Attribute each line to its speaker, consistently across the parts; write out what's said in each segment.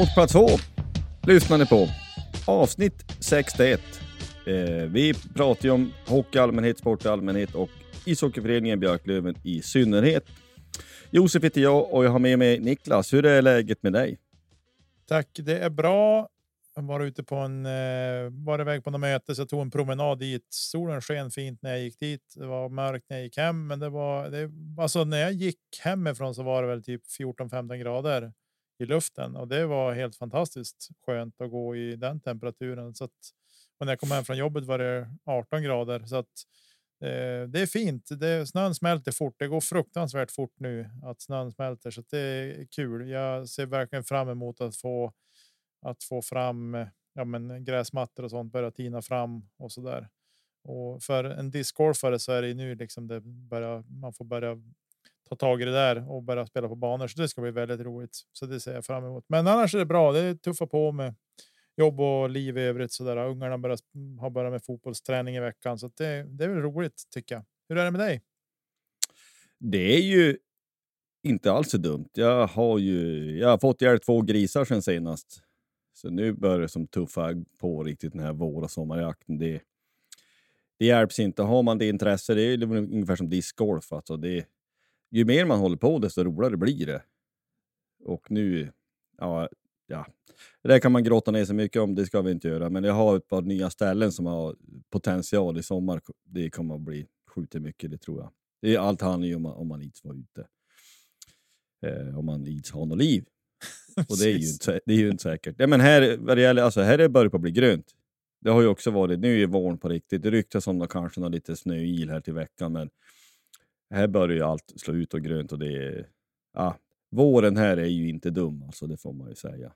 Speaker 1: Sportplats två, lyssnar ni på. Avsnitt 61. Eh, vi pratar ju om hockey i allmänhet, sport i allmänhet och ishockeyföreningen Björklöven i synnerhet. Josef heter jag och jag har med mig Niklas. Hur är läget med dig?
Speaker 2: Tack, det är bra. Jag var ute på en, eh, var iväg på något möte så jag tog en promenad dit. Solen sken fint när jag gick dit. Det var mörkt när jag gick hem, men det var det, alltså när jag gick hemifrån så var det väl typ 14-15 grader i luften och det var helt fantastiskt skönt att gå i den temperaturen. Så att, och när jag kom hem från jobbet var det 18 grader så att eh, det är fint. Det, snön smälter fort. Det går fruktansvärt fort nu att snön smälter så det är kul. Jag ser verkligen fram emot att få att få fram ja, men gräsmattor och sånt börja tina fram och så där. Och för en discgolfare så är det nu liksom det börjar. Man får börja ta tag i det där och börja spela på banor. Så det ska bli väldigt roligt. Så det ser jag fram emot. Men annars är det bra. Det är tuffa på med jobb och liv i övrigt. Så där. Ungarna börjar, har börjat med fotbollsträning i veckan, så det, det är väl roligt tycker jag. Hur är det med dig?
Speaker 1: Det är ju inte alls så dumt. Jag har ju jag har fått ihjäl två grisar sen senast. Så nu börjar det som tuffa på riktigt den här vår och sommarjakten. Det, det hjälps inte. Har man det intresse, det är ungefär som discgolf. Alltså det, ju mer man håller på desto roligare blir det. Och nu, ja, ja. Det där kan man gråta ner sig mycket om, det ska vi inte göra. Men jag har ett par nya ställen som har potential i sommar. Det kommer att bli skjuter mycket, det tror jag. Det är, allt handlar ju om, om man ids vara ute. Eh, om man ids ha något liv. Och det är ju inte, det är ju inte säkert. Ja, men här, vad det gäller, alltså, här är det börjat på att bli grönt. Det har ju också varit, nu är våren på riktigt. Det ryktas om det kanske någon lite snöil här till veckan, men här börjar ju allt slå ut och grönt och det är... Ja, våren här är ju inte dum, alltså, det får man ju säga.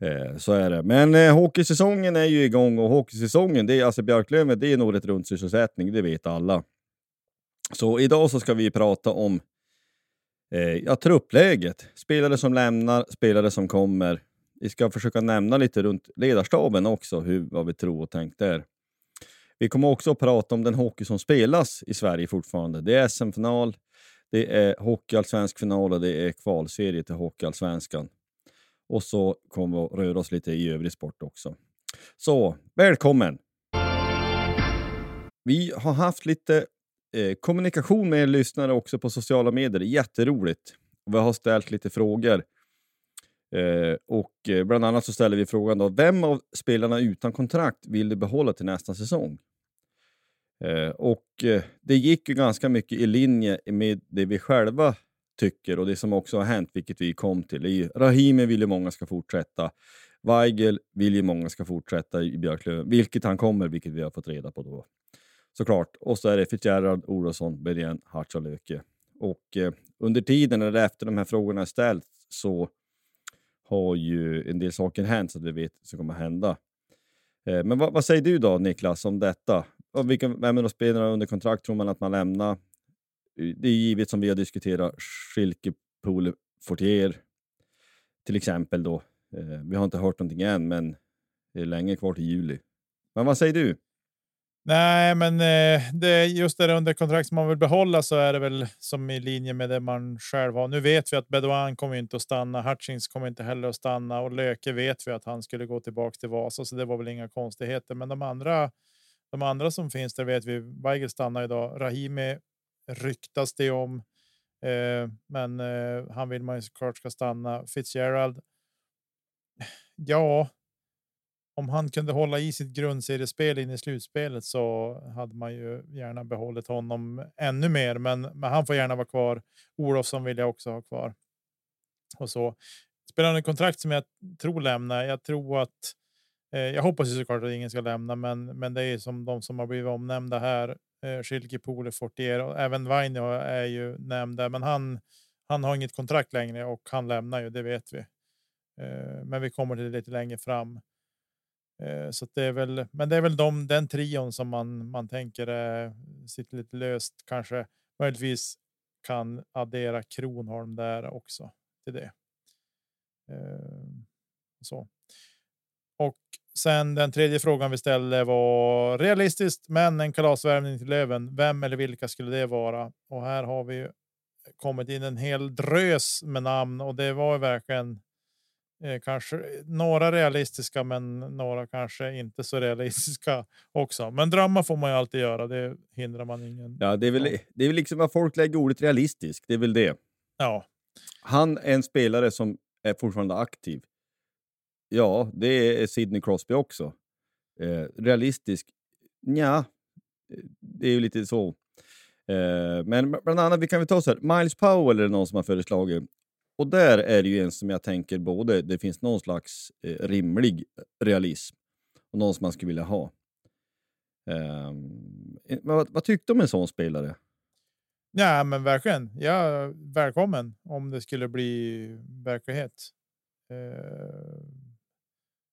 Speaker 1: Eh, så är det. Men eh, hockeysäsongen är ju igång och hockeysäsongen, det är alltså Björklöven, det är nog ett runt sysselsättning, det vet alla. Så idag så ska vi prata om eh, ja, truppläget. Spelare som lämnar, spelare som kommer. Vi ska försöka nämna lite runt ledarstaben också, hur, vad vi tror och tänkt där. Vi kommer också att prata om den hockey som spelas i Sverige fortfarande. Det är SM-final, det är hockeyallsvensk final och det är kvalserie till hockeyallsvenskan. Och så kommer vi att röra oss lite i övrig sport också. Så välkommen! Vi har haft lite eh, kommunikation med er lyssnare också på sociala medier. Jätteroligt. Vi har ställt lite frågor. Eh, och eh, bland annat så ställer vi frågan då, vem av spelarna utan kontrakt vill du behålla till nästa säsong? Eh, och eh, det gick ju ganska mycket i linje med det vi själva tycker och det som också har hänt, vilket vi kom till. Rahimi vill ju många ska fortsätta. Weigel vill ju många ska fortsätta i Björklöven, vilket han kommer, vilket vi har fått reda på då. Såklart. Och så är det Fitzgerald, Olofsson, Bergen, Hartz och Löke. Och eh, under tiden, eller efter de här frågorna är ställts, så har ju en del saker hänt så att vi vet vad som kommer hända. Eh, men vad, vad, säger du då Niklas om detta? Och vilka, vem är de spelarna under kontrakt tror man att man lämnar? Eh, det är givet som vi har diskuterat, Schilke, Pole, Fortier till exempel då. Eh, vi har inte hört någonting än, men det är länge kvar till juli. Men vad säger du?
Speaker 2: Nej, men eh, det det just det under kontrakt som man vill behålla så är det väl som i linje med det man själv har. Nu vet vi att Bedouin kommer inte att stanna. Hutchings kommer inte heller att stanna och Löke vet vi att han skulle gå tillbaka till Vasa, så det var väl inga konstigheter. Men de andra, de andra som finns där vet vi. Weigel stannar idag. Rahimi ryktas det om, eh, men eh, han vill man ju såklart ska stanna. Fitzgerald. Ja, om han kunde hålla i sitt grundseriespel in i slutspelet så hade man ju gärna behållit honom ännu mer. Men, men han får gärna vara kvar. Olofsson vill jag också ha kvar. Och så spelar ett kontrakt som jag tror lämnar. Jag tror att eh, jag hoppas ju såklart att ingen ska lämna, men, men det är som de som har blivit omnämnda här. Eh, Schilke, Pole, Fortier och även Vainio är ju nämnda, men han, han har inget kontrakt längre och han lämnar ju. Det vet vi. Eh, men vi kommer till det lite längre fram. Eh, så det är väl, men det är väl de, den trion som man, man tänker eh, sitter lite löst. Kanske möjligtvis kan addera Kronholm där också till det. Eh, så. Och sen den tredje frågan vi ställde var realistiskt, men en kalasvärmning till Löven. Vem eller vilka skulle det vara? Och här har vi kommit in en hel drös med namn och det var verkligen kanske några realistiska, men några kanske inte så realistiska också. Men drömmar får man ju alltid göra. Det hindrar man ingen.
Speaker 1: Ja, det är väl, det är väl liksom vad folk lägger ordet realistisk. Det är väl det.
Speaker 2: Ja.
Speaker 1: Han är en spelare som är fortfarande aktiv. Ja, det är Sidney Crosby också. Eh, realistisk? Ja, det är ju lite så. Eh, men bland annat, vi kan väl ta så här, Miles Powell är någon som har föreslagit och där är det ju en som jag tänker både det finns någon slags eh, rimlig realism och någon som man skulle vilja ha. Um, vad, vad tyckte du om en sån spelare?
Speaker 2: Ja, men verkligen. Ja, välkommen om det skulle bli verklighet. Uh,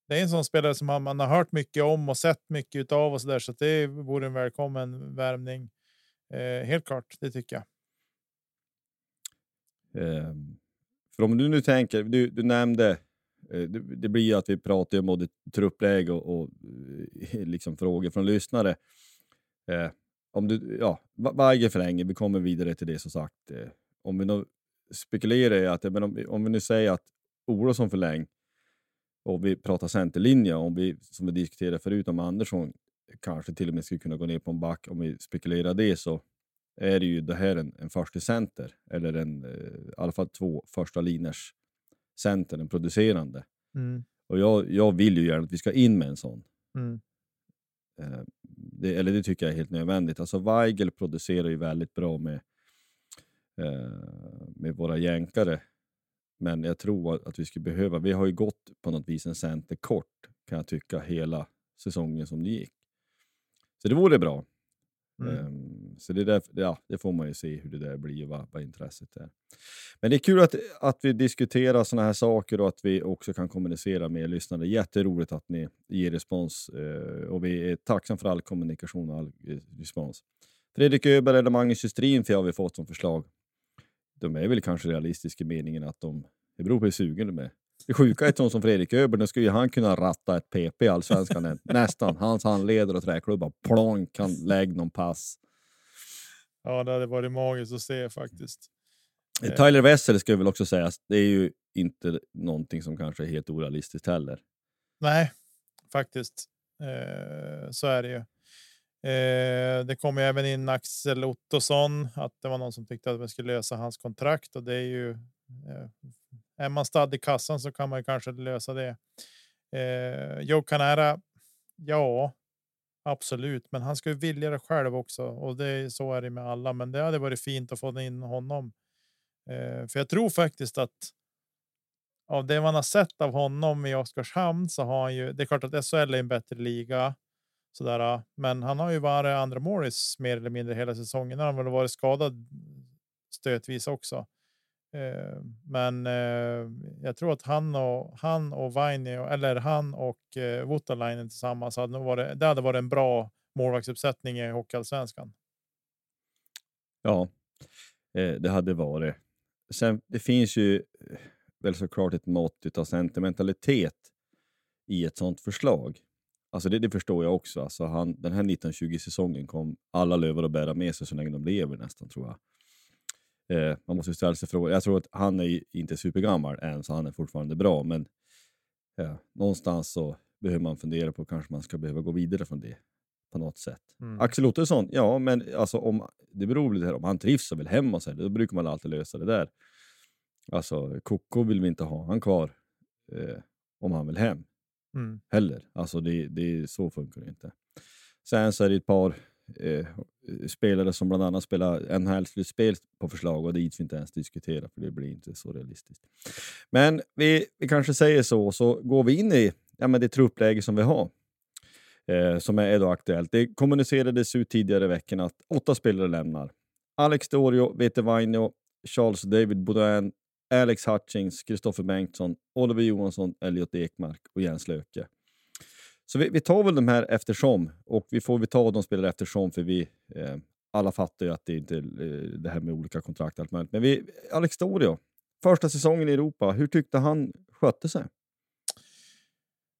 Speaker 2: det är en sån spelare som man, man, har hört mycket om och sett mycket av och så där, så det vore en välkommen värvning. Uh, helt klart, det tycker jag.
Speaker 1: Um, för om du nu tänker, du, du nämnde, eh, det, det blir ju att vi pratar om både truppläge och, och eh, liksom frågor från lyssnare. Eh, om du, ja, Weiger förlänger, vi kommer vidare till det som sagt. Eh, om vi nu spekulerar i att, men om, om vi nu säger att Olofsson förläng och vi pratar centerlinje, om vi, som vi diskuterade förut om Andersson kanske till och med skulle kunna gå ner på en back, om vi spekulerar det så är det ju det här en, en första center eller en, eh, i alla fall två första liners center, en producerande.
Speaker 2: Mm.
Speaker 1: Och jag, jag vill ju gärna att vi ska in med en sån.
Speaker 2: Mm.
Speaker 1: Eh, det, eller det tycker jag är helt nödvändigt. Alltså Weigel producerar ju väldigt bra med, eh, med våra jänkare. Men jag tror att vi skulle behöva, vi har ju gått på något vis en center kort kan jag tycka hela säsongen som det gick. Så det vore bra. Mm. Ehm, så det, där, ja, det får man ju se hur det där blir, vad, vad intresset är. Men det är kul att, att vi diskuterar sådana här saker och att vi också kan kommunicera med lyssnare. Jätteroligt att ni ger respons eh, och vi är tacksamma för all kommunikation och all eh, respons. Fredrik Öberg eller Magnus Justrin har vi fått som förslag. De är väl kanske realistiska i meningen att de, det beror på hur sugen de är. Det sjuka är att sån som Fredrik Öberg, då skulle han kunna ratta ett PP i Allsvenskan. Nästan. Hans handleder och träklubbar. Plonk, kan lägga någon pass.
Speaker 2: Ja, det hade varit magiskt att se faktiskt.
Speaker 1: Eh, Tyler Wessel ska väl också sägas. Det är ju inte någonting som kanske är helt orealistiskt heller.
Speaker 2: Nej, faktiskt. Eh, så är det ju. Eh, det kom ju även in Axel Ottosson, att det var någon som tyckte att vi skulle lösa hans kontrakt och det är ju eh, är man stadd i kassan så kan man ju kanske lösa det. Eh, Joe Canara. Ja, absolut, men han ska ju vilja det själv också och det så är det med alla. Men det hade varit fint att få in honom. Eh, för jag tror faktiskt att av det man har sett av honom i Oskarshamn så har han ju. Det är klart att SHL är en bättre liga sådär, men han har ju varit andra målis mer eller mindre hela säsongen. Han har väl varit skadad stötvis också. Eh, men eh, jag tror att han och han och Vainio eller han och eh, Voutalainen tillsammans hade nog varit. Det hade varit en bra målvaktsuppsättning i Hockeyallsvenskan.
Speaker 1: Ja, eh, det hade varit. Sen, det finns ju eh, väl såklart ett mått av sentimentalitet i ett sånt förslag. Alltså det, det förstår jag också. Alltså han, den här 1920-säsongen kom alla lövar att bära med sig så länge de lever nästan, tror jag. Eh, man måste ställa sig frågan. Jag tror att han är inte supergammal än, så han är fortfarande bra. Men eh, någonstans så behöver man fundera på kanske man ska behöva gå vidare från det på något sätt.
Speaker 2: Mm.
Speaker 1: Axel Ottosson, ja, men alltså om, det beror lite här, om han trivs och vill hem och så, då brukar man alltid lösa det där. Alltså, Koko vill vi inte ha han kvar eh, om han vill hem
Speaker 2: Mm.
Speaker 1: heller. Alltså det, det, så funkar det inte. Sen så är det ett par eh, spelare som bland annat spelar NHL-slutspel på förslag och dit vi inte ens diskutera för det blir inte så realistiskt. Men vi, vi kanske säger så, så går vi in i ja, men det truppläge som vi har. Eh, som är då aktuellt. Det kommunicerades ut tidigare i veckan att åtta spelare lämnar. Alex Dorio, Vete Vainio, Charles David Baudin, Alex Hutchings, Kristoffer Bengtsson, Oliver Johansson, Elliot Ekmark och Jens Löke. Så vi, vi tar väl de här eftersom och vi får vi ta de spelare eftersom för vi eh, alla fattar ju att det inte är det här med olika kontrakt och allt möjligt. Men vi, Alex Dorio, första säsongen i Europa, hur tyckte han skötte sig?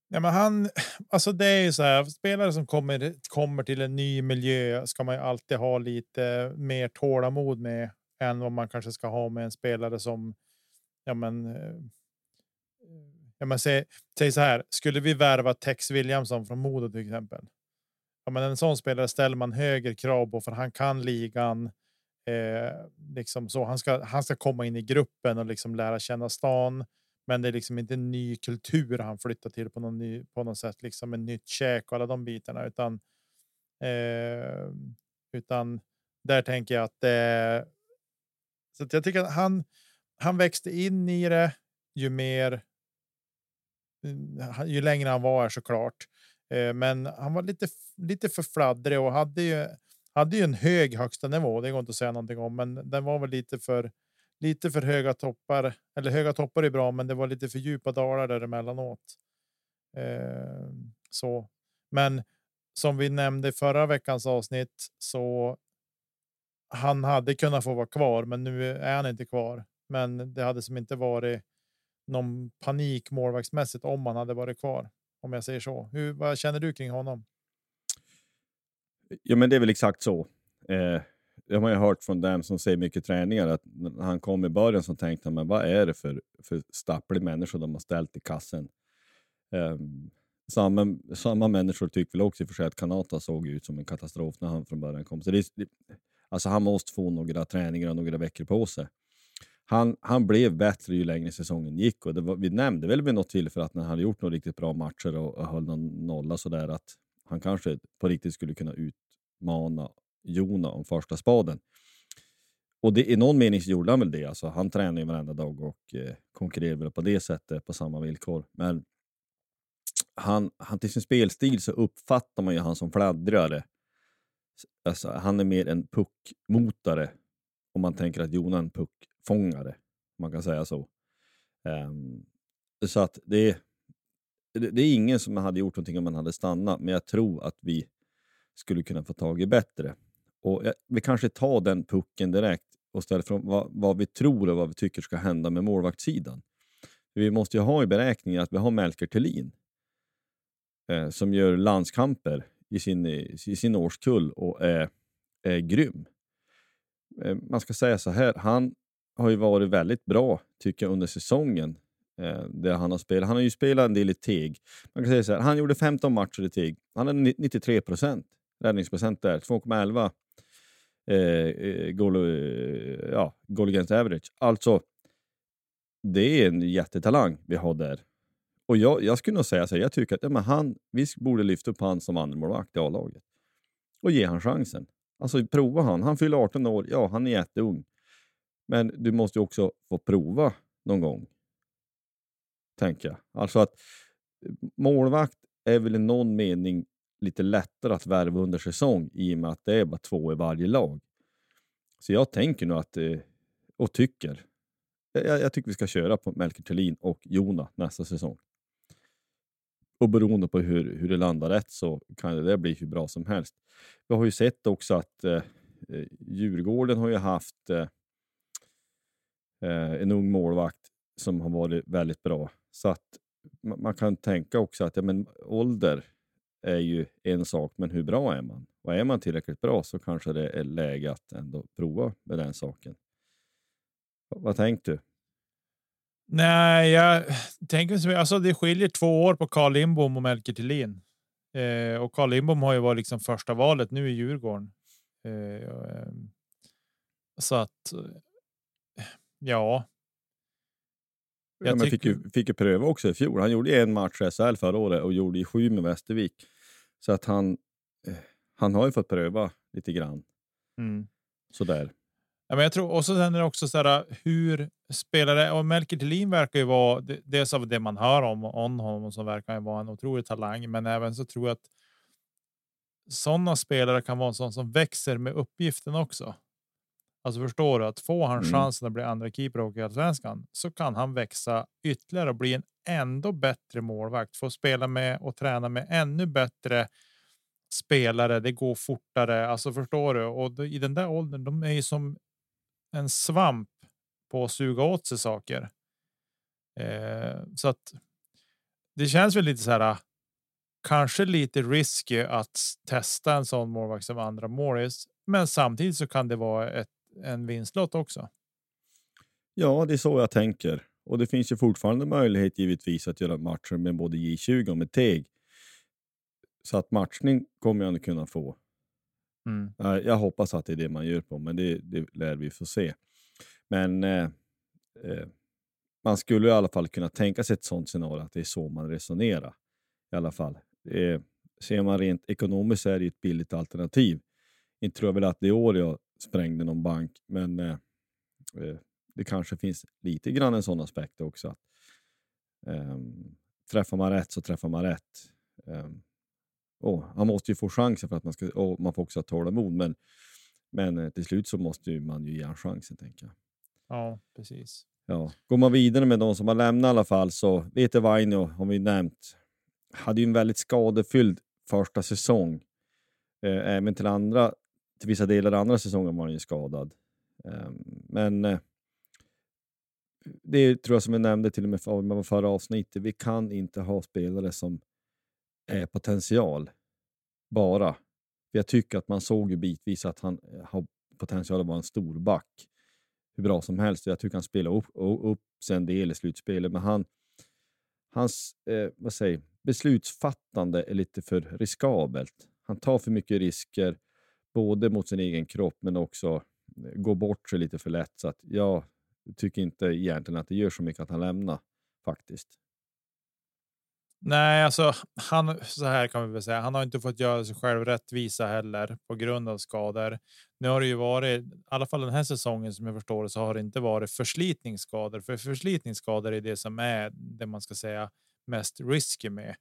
Speaker 2: Ja, men han, alltså det är ju så här, spelare som kommer, kommer till en ny miljö ska man ju alltid ha lite mer tålamod med än vad man kanske ska ha med en spelare som, ja men, eh, ja men säg, säg så här, skulle vi värva Tex Williamson från Modo till exempel? Ja, men en sån spelare ställer man högre krav på för han kan ligan. Eh, liksom så han ska, han ska komma in i gruppen och liksom lära känna stan. Men det är liksom inte en ny kultur han flyttar till på någon ny, på något sätt, liksom en nytt käk och alla de bitarna, utan. Eh, utan där tänker jag att eh, så att jag tycker att han, han växte in i det ju mer. Ju längre han var här såklart, eh, men han var lite, lite för fladdrig och hade ju, hade ju en hög högsta nivå. Det går inte att säga någonting om, men den var väl lite för lite för höga toppar eller höga toppar är bra, men det var lite för djupa dalar däremellanåt. Eh, så, men som vi nämnde i förra veckans avsnitt så. Han hade kunnat få vara kvar, men nu är han inte kvar. Men det hade som inte varit någon panik målvaktsmässigt om han hade varit kvar. Om jag säger så. Hur, vad känner du kring honom?
Speaker 1: Ja, men det är väl exakt så. Eh, det har ju hört från dem som ser mycket träningar att när han kom i början så tänkte han, men vad är det för, för stapplig människa de har ställt i kassen? Eh, samma, samma människor tycker väl också i och för sig att Kanata såg ut som en katastrof när han från början kom. Så det, alltså han måste få några träningar och några veckor på sig. Han, han blev bättre ju längre säsongen gick och det var, vi nämnde väl vid något tillfälle att när han hade gjort några riktigt bra matcher och, och höll någon nolla sådär att han kanske på riktigt skulle kunna utmana Jona om första spaden. Och det, i någon mening så gjorde han väl det. Alltså, han tränar ju varenda dag och eh, konkurrerar väl på det sättet på samma villkor. Men han, han till sin spelstil så uppfattar man ju han som fladdrare. Alltså, han är mer en puckmotare om man tänker att Jona är en puckfångare. Man kan säga så. Um, så att det, det, det är ingen som hade gjort någonting om man hade stannat, men jag tror att vi skulle kunna få tag i bättre. Och jag, vi kanske tar den pucken direkt och ställer från vad, vad, vi tror och vad vi tycker ska hända med målvaktssidan. Vi måste ju ha i beräkningen att vi har Melker Thelin eh, som gör landskamper i sin, i sin årskull och är, är grym. Eh, man ska säga så här, han har ju varit väldigt bra tycker jag under säsongen. Eh, där han, har spelat. han har ju spelat en del i Teg. Man kan säga så här, han gjorde 15 matcher i Teg. Han hade 93 procent räddningsprocent där, 2,11 eh, eh, goal, eh, ja, goal against average. Alltså, det är en jättetalang vi har där. Och jag, jag skulle nog säga så här, jag tycker att ja, men han, vi borde lyfta upp han som andremålvakt i A-laget. Och ge han chansen. Alltså prova han. Han fyller 18 år, ja han är jätteung. Men du måste ju också få prova någon gång. tänker jag. Alltså att eh, målvakt är väl i någon mening lite lättare att värva under säsong i och med att det är bara två i varje lag. Så jag tänker nog att, eh, och tycker, jag, jag tycker vi ska köra på Melker Thelin och Jona nästa säsong. Och beroende på hur, hur det landar rätt så kan det bli hur bra som helst. Vi har ju sett också att eh, eh Djurgården har ju haft eh, eh, en ung målvakt som har varit väldigt bra. Så att man kan tänka också att ja, men, ålder är ju en sak, men hur bra är man? Och är man tillräckligt bra så kanske det är läge att ändå prova med den saken. Vad tänkte du?
Speaker 2: Nej, jag tänker så alltså det skiljer två år på Carl Lindbom och Melker Thelin. Eh, och Carl Lindbom har ju varit liksom första valet nu i Djurgården. Eh, så att. Ja.
Speaker 1: Jag ja, fick, ju, fick ju pröva också i fjol. Han gjorde en match i SHL förra året och gjorde i sju med Västervik. Så att han, eh, han har ju fått pröva lite grann.
Speaker 2: Mm.
Speaker 1: Sådär.
Speaker 2: Ja, men jag tror också sen är det också så här, hur spelare och Melker Thelin verkar ju vara dels av det man hör om, om honom som verkar vara en otrolig talang, men även så tror jag att. Sådana spelare kan vara en sån som växer med uppgiften också. Alltså förstår du att får han mm. chansen att bli andra keeper i allsvenskan så kan han växa ytterligare och bli en ändå bättre målvakt. Få spela med och träna med ännu bättre spelare. Det går fortare. Alltså förstår du? Och i den där åldern, de är ju som en svamp på att suga åt sig saker. Eh, så att det känns väl lite så här. Kanske lite risky att testa en sån målvakt som andra målis, men samtidigt så kan det vara ett, en vinstlott också.
Speaker 1: Ja, det är så jag tänker. Och det finns ju fortfarande möjlighet givetvis att göra matcher med både J20 och med Teg. Så att matchning kommer jag att kunna få.
Speaker 2: Mm.
Speaker 1: Jag hoppas att det är det man gör på, men det, det lär vi få se. Men eh, eh, man skulle i alla fall kunna tänka sig ett sånt scenario, att det är så man resonerar. I alla fall. Eh, ser man rent ekonomiskt så är det ett billigt alternativ. Inte tror jag väl att det är år jag sprängde någon bank, men eh, eh, det kanske finns lite grann en sån aspekt också. Att, ehm, träffar man rätt så träffar man rätt. Ehm, Oh, han måste ju få chansen för att man ska, oh, man får också ha tålamod, men, men eh, till slut så måste man ju ge han chansen tänker jag.
Speaker 2: Ja, precis.
Speaker 1: Ja. Går man vidare med de som har lämnat i alla fall så Vete Vainio har vi nämnt. Hade ju en väldigt skadefylld första säsong. Eh, även till andra, till vissa delar andra säsongen var han ju skadad. Eh, men eh, det tror jag som jag nämnde till och med för, förra avsnittet. Vi kan inte ha spelare som Eh, potential bara. Jag tycker att man såg ju bitvis att han eh, har potential att vara en stor back hur bra som helst. Jag tycker han spelar upp, upp sig en del i slutspelet, men han, hans eh, vad säger, beslutsfattande är lite för riskabelt. Han tar för mycket risker, både mot sin egen kropp men också eh, går bort sig lite för lätt. Så att jag tycker inte egentligen att det gör så mycket att han lämnar faktiskt.
Speaker 2: Nej, alltså han så här kan vi väl säga. Han har inte fått göra sig själv rättvisa heller på grund av skador. Nu har det ju varit i alla fall den här säsongen som jag förstår det så har det inte varit förslitningsskador, för förslitningsskador är det som är det man ska säga mest risky med.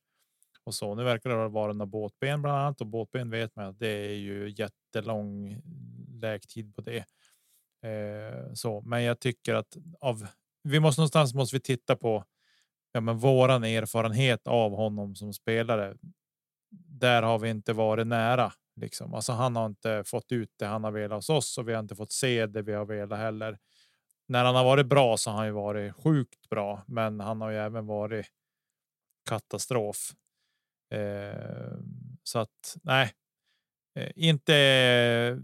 Speaker 2: Och så nu verkar det vara några båtben bland annat och båtben vet man att det är ju jättelång läktid på det. Eh, så, men jag tycker att av vi måste någonstans måste vi titta på ja, men våran erfarenhet av honom som spelare. Där har vi inte varit nära liksom. Alltså, han har inte fått ut det han har velat hos oss och vi har inte fått se det vi har velat heller. När han har varit bra så har han ju varit sjukt bra, men han har ju även varit katastrof. Eh, så att nej, eh, inte.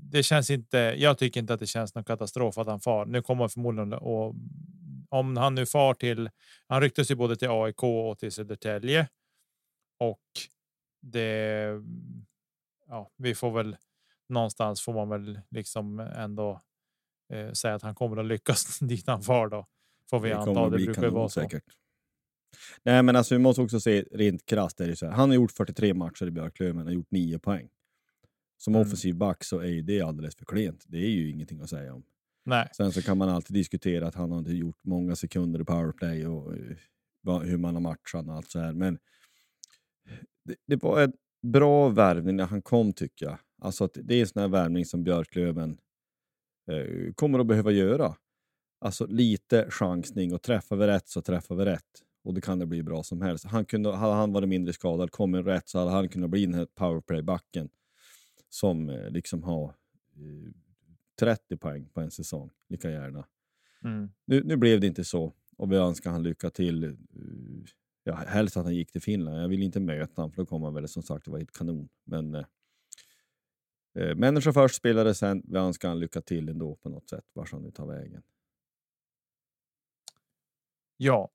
Speaker 2: Det känns inte. Jag tycker inte att det känns någon katastrof att han far. Nu kommer han förmodligen att om han nu far till. Han ryktas ju både till AIK och till Södertälje. Och det. Ja, vi får väl någonstans får man väl liksom ändå eh, säga att han kommer att lyckas dit han far då. Får vi det anta. Det brukar vara så. Säkert.
Speaker 1: Nej, men alltså vi måste också se rent krasst. Är det så här. Han har gjort 43 matcher i Björklöven och gjort 9 poäng. Som mm. offensiv back så är det alldeles för klent. Det är ju ingenting att säga om.
Speaker 2: Nej.
Speaker 1: Sen så kan man alltid diskutera att han har inte gjort många sekunder i powerplay och eh, hur man har matchat och allt så här. Men det, det var en bra värvning när han kom tycker jag. Alltså att det är en sån här värvning som Björklöven eh, kommer att behöva göra. Alltså lite chansning och träffar vi rätt så träffar vi rätt. Och det kan det bli bra som helst. Han kunde, hade han varit mindre skadad, kommit rätt, så hade han kunnat bli den här powerplay-backen som eh, liksom har eh, 30 poäng på en säsong, lika gärna.
Speaker 2: Mm.
Speaker 1: Nu, nu blev det inte så och vi önskar han lycka till. Ja, helst att han gick till Finland. Jag vill inte möta honom för då kommer han väl som sagt att vara helt kanon. Men eh, eh, människa först, spelare sen. Vi önskar han lycka till ändå på något sätt, vars han nu tar vägen.
Speaker 2: Ja.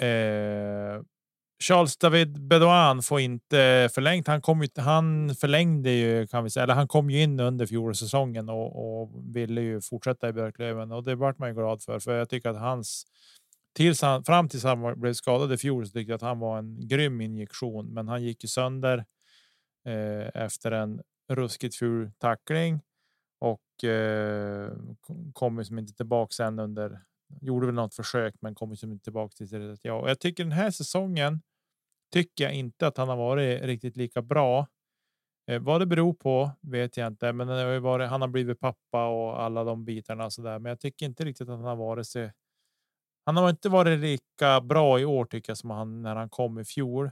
Speaker 2: Eh, Charles David Bedouin får inte förlängt. Han, kom ju, han förlängde ju kan vi säga, eller han kom ju in under fjolårssäsongen och, och ville ju fortsätta i Björklöven och det vart man ju glad för, för jag tycker att hans tills han fram tills han blev skadad i fjol så tyckte jag att han var en grym injektion, men han gick ju sönder eh, efter en ruskigt ful tackling och eh, kom som inte tillbaka sen under. Gjorde väl något försök, men kommer som inte tillbaka till det. Ja, och jag tycker den här säsongen tycker jag inte att han har varit riktigt lika bra. Eh, vad det beror på vet jag inte, men det har varit, han har blivit pappa och alla de bitarna så där. Men jag tycker inte riktigt att han har varit så han har inte varit lika bra i år tycker jag som han när han kom i fjol.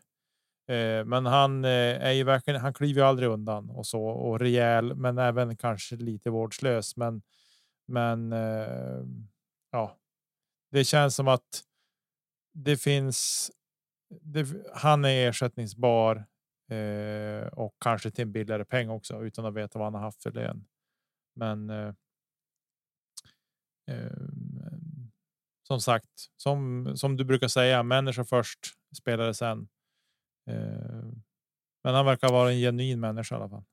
Speaker 2: Eh, men han eh, är ju verkligen. Han kliver ju aldrig undan och så och rejäl, men även kanske lite vårdslös. Men, men eh, ja, det känns som att det finns. Det, han är ersättningsbar eh, och kanske till en billigare peng också utan att veta vad han har haft för lön. Men. Eh, eh som sagt, som, som du brukar säga, människa först, spelare sen. Eh, men han verkar vara en genuin människa i alla fall.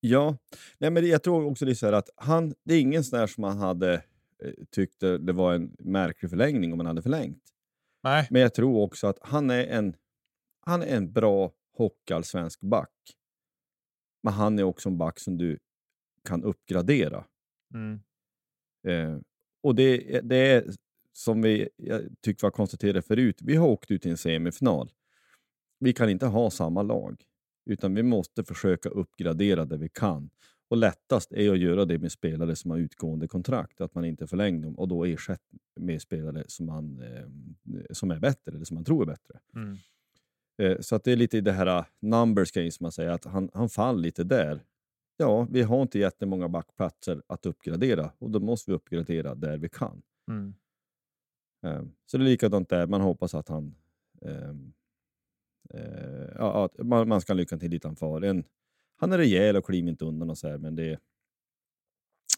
Speaker 1: Ja, nej, men jag tror också det är så här att han, det är ingen sån där som man hade eh, tyckte det var en märklig förlängning om man hade förlängt.
Speaker 2: Nej.
Speaker 1: Men jag tror också att han är en, han är en bra hockeyallsvensk back. Men han är också en back som du kan uppgradera.
Speaker 2: Mm.
Speaker 1: Eh, och det, det är som vi jag tycker vi har konstaterat förut, vi har åkt ut i en semifinal. Vi kan inte ha samma lag, utan vi måste försöka uppgradera det vi kan. Och lättast är att göra det med spelare som har utgående kontrakt, att man inte förlänger dem och då ersätter med spelare som, man, eh, som är bättre, eller som man tror är bättre.
Speaker 2: Mm.
Speaker 1: Eh, så att det är lite i det här uh, numbers game som man säger, att han, han faller lite där. Ja, vi har inte jättemånga backplatser att uppgradera och då måste vi uppgradera där vi kan.
Speaker 2: Mm.
Speaker 1: Ehm, så det är likadant där. Man hoppas att han ehm, eh, ja, att man, man ska lycka till lite han far. En, han är rejäl och kliver inte undan och så här, men det,